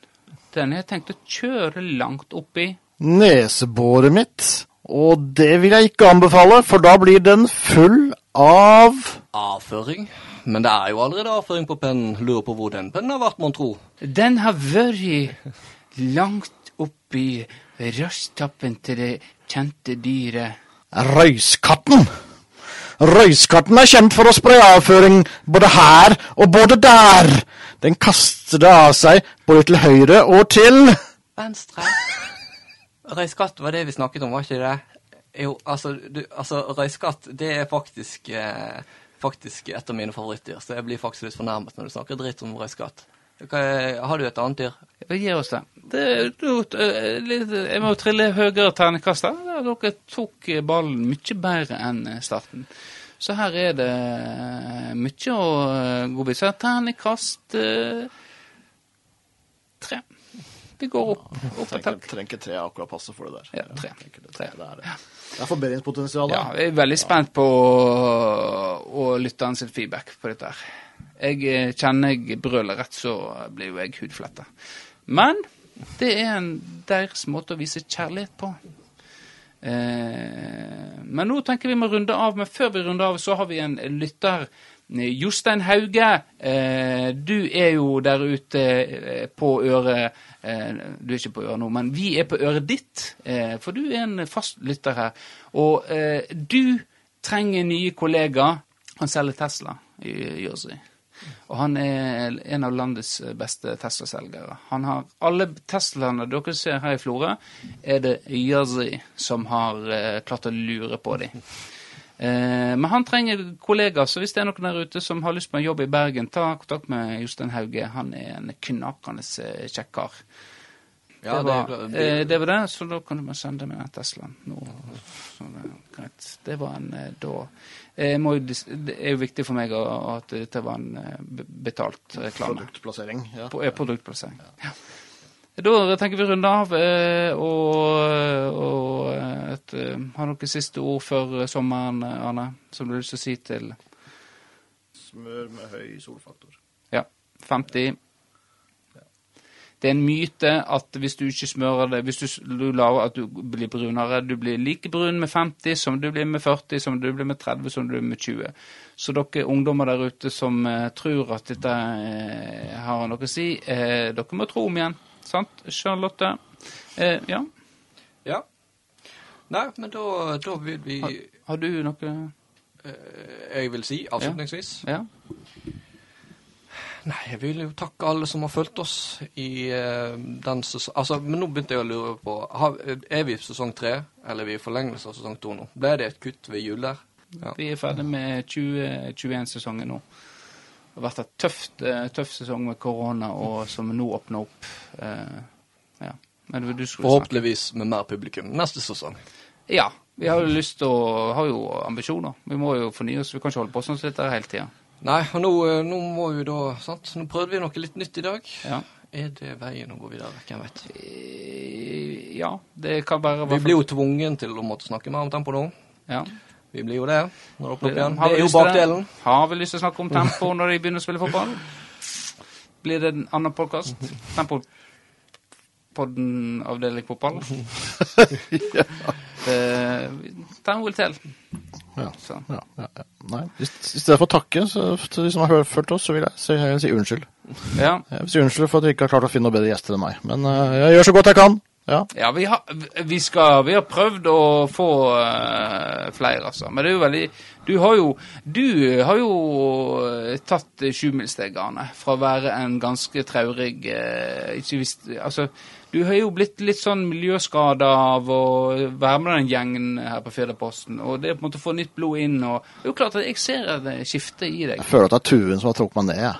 Den har jeg tenkt å kjøre langt oppi. Neseboret mitt. Og det vil jeg ikke anbefale, for da blir den full av Avføring. Men det er jo allerede avføring på pennen. Lurer på hvor den pennen har vært, mon tro. Den har vært langt oppi røstappen til det kjente dyret. røyskatten. Røyskatten er kjent for å spre avføring både her og både der. Den kaster det av seg både til høyre og til Venstre. Røyskatt var det vi snakket om, var ikke det? Jo, altså, du, altså røyskatt, det er faktisk eh, faktisk et av mine favorittdyr, så jeg blir faktisk litt fornærmet når du snakker dritt om røyskatt. Har du et annet dyr? Gir oss det. det, det eh, jeg må trille høyere ternekast her. Dere tok ballen mye bedre enn starten. Så her er det mye å gå godbit. Så terningkast eh, tre. Vi går opp, opp et tak. Trenger ikke tre akkurat passe for det der. Ja, tre. Det Tre. er det. Det er forbedringspotensial. Ja, jeg er veldig spent på å lytte an sin feedback på dette her. Jeg eh, kjenner jeg brøler rett, så blir jo jeg hudfletta. Men det er en deres måte å vise kjærlighet på. Eh, men nå tenker vi må runde av, men før vi runder av, så har vi en lytter. Jostein Hauge, eh, du er jo der ute eh, på øret eh, Du er ikke på øret nå, men vi er på øret ditt, eh, for du er en fast lytter her. Og eh, du trenger nye kollegaer. Han selger Tesla i Jersey. Og han er en av landets beste Tesla-selgere. Han har alle Teslaene dere ser her i Florø, er det Jersey som har eh, klart å lure på dem. Eh, men han trenger kollegaer, så hvis det er noen der ute som har lyst på en jobb i Bergen, ta kontakt med Jostein Hauge. Han er en knakende eh, kjekk kar. Ja, det, var, det, eh, det, det var det, så da kan du bare sende meg den Teslaen nå. Så det, greit. Det var en da må, Det er jo viktig for meg å, at dette var en betalt reklame. Produktplassering. Ja. På, produktplassering. Ja. Da tenker vi runde av, eh, og, og et, eh, har noen siste ord før sommeren, Arne, som du har lyst til å si til Smør med høy solfaktor. ja, 50? Det er en myte at hvis du ikke smører det Hvis du, du lager at du blir brunere Du blir like brun med 50 som du blir med 40, som du blir med 30, som du blir med 20. Så dere ungdommer der ute som uh, tror at dette uh, har noe å si, uh, dere må tro om igjen. Sant, Charlotte? Eh, ja, Ja. Nei, men da, da vil vi har du noe eh, Jeg vil si avslutningsvis Ja? Nei, jeg vil jo takke alle som har fulgt oss i eh, den sesongen Altså, men nå begynte jeg å lure på har, Er vi i sesong tre, eller er vi i forlengelse av sesong to nå? Ble det et kutt ved jul der? Ja. Vi er ferdig med 2021-sesongen nå. Det har vært en tøft, eh, tøff sesong med korona, og som nå åpner opp. Eh, ja. Forhåpentligvis med mer publikum neste sesong. Ja. Vi har jo lyst til å Har jo ambisjoner. Vi må jo fornye oss. Vi kan ikke holde på sånn som dette hele tida. Nei, og nå, eh, nå må vi da sant? Nå prøvde vi noe litt nytt i dag. Ja. Er det veien å gå videre? Hvem vet? Ja. Det kan være Vi blir jo tvungen til å måtte snakke mer om tempo nå. ja. Vi blir jo det når det opp igjen. Har Det vi er jo bakdelen. Har vi lyst til å snakke om tempo når de begynner å spille fotball? Blir det en annen podkast? Tempo podden avdeling fotball? Det- Ta en OL til. Ja. Ja, ja, ja. Nei, i, stedet for å takke så, til de som har hørt, fulgt oss, så vil jeg si, jeg vil si unnskyld. Ja. Jeg vil si unnskyld for at jeg ikke har klart å finne noen bedre gjester enn meg. Men uh, jeg gjør så godt jeg kan. Ja. Ja, vi har, vi, skal, vi har prøvd å få uh, flere, altså. Men det er jo veldig Du har jo, du har jo eh, tatt sjumilssteggene sjumilssteg, Fra å være en ganske traurig uh, ikke visst, Altså, du har jo blitt litt sånn miljøskada av å være med den gjengen her på Firdaposten. Og det på en måte å få nytt blod inn og Det er jo klart at jeg ser et skifte i deg. Jeg føler at det er Tuen som har trukket meg ned. jeg.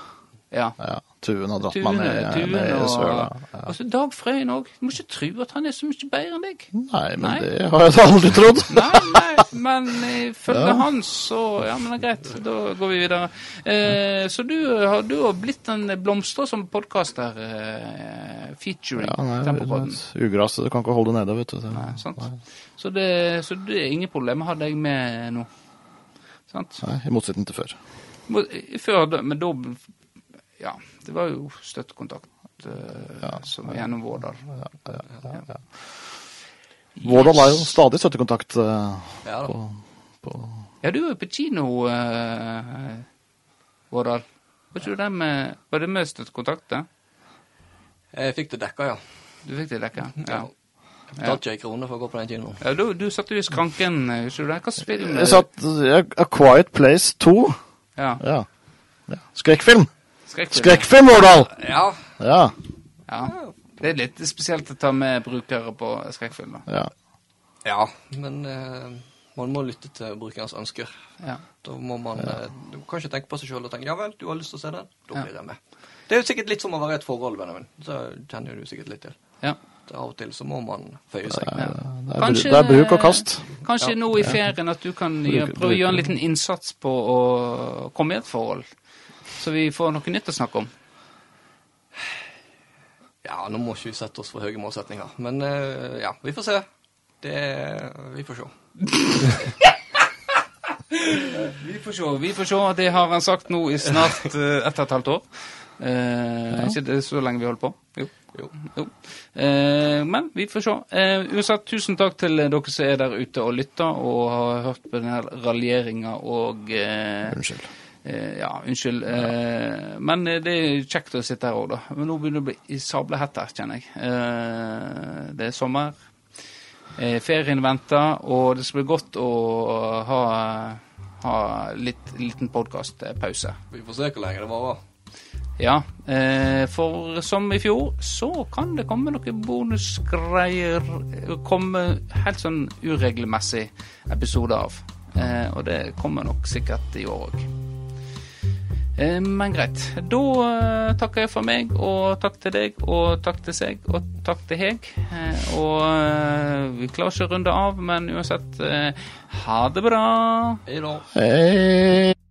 Ja. Ja, Tuen har dratt meg ned, i søla. Ja. altså Dag Frøyen òg. Du må ikke tro at han er så mye bedre enn deg. Nei, men Nei. det har jeg aldri trodd. Nei, nei, men ifølge han så Ja, men det er greit. Da går vi videre. Eh, så du har, du har blitt en blomster som podkaster, eh, featuring Ja, nei, Tempopodden. Ugras, det kan ikke holde det nede, vet du. Nei, sant? Så, det, så det er ingen problemer å ha deg med nå. Sant? Nei, I motsetning til før. Før, men da Ja, det var jo støttekontakt eh, som var gjennom Vårdal. Vårdal er jo stadig støttekontakt eh, Ja på, på Ja, du var jo på kino, uh, Vårdal. Var ikke du der med Var det med støttekontakt? da? Jeg fikk det dekka, ja. Du fikk det dekka? Ja. Jeg betalte ikke ei krone for å gå på den kinoen. ja du, du satt jo i skranken, husker du det? Hva film er Jeg satt uh, A Quiet Place 2. Ja. Ja. ja. Skrekkfilm! Skrekkfilm. Skrekkfilm, Årdal! Ja. Ja. Ja. Det er litt spesielt å ta med brukere på skrekkfilm, da. ja. Ja, men eh, man må lytte til brukerens ønsker. Ja. Da må man eh, Du kan ikke tenke på seg sjøl og tenke ja vel, du har lyst til å se den, da Ja. blir jeg med. Det er jo sikkert litt som å være i et forhold, Benjamin. Så kjenner du sikkert litt til. ja. Av og til så må man føye seg. ja. Det er, Kanskje- det er bruk og kast. Kanskje nå i ferien at du kan gjøre, prøve å gjøre en liten innsats på å komme i et forhold. Så vi får noe nytt å snakke om. Ja, nå må ikke vi sette oss for høye målsetninger. Men eh, ja, vi får se. Det Vi får se. Vi får se. vi får se. Det har han sagt nå i snart eh, ett og et halvt år. Eh, Ikke det så lenge vi holder på? Jo. Jo. jo. Eh, men vi får se. Eh, uansett, tusen takk til dere som er der ute og lytter og har hørt på denne raljeringa og eh, Unnskyld. Eh, ja, unnskyld. Eh, men eh, det er kjekt å sitte her òg, da. Men nå begynner det å bli sablehett her, kjenner jeg. Eh, det er sommer. Eh, ferien venter, og det skal bli godt å ha, ha litt liten podkastpause. Vi får se hvor lenge det varer. Ja, eh, for som i fjor, så kan det komme noen bonusgreier. Komme helt sånn uregelmessig episode av. Eh, og det kommer nok sikkert i år òg. Eh, men greit. Da eh, takker jeg for meg, og takk til deg, og takk til seg, og takk til Heg. Eh, og vi klarer ikke å runde av, men uansett, ha det bra. Hei da. Hei.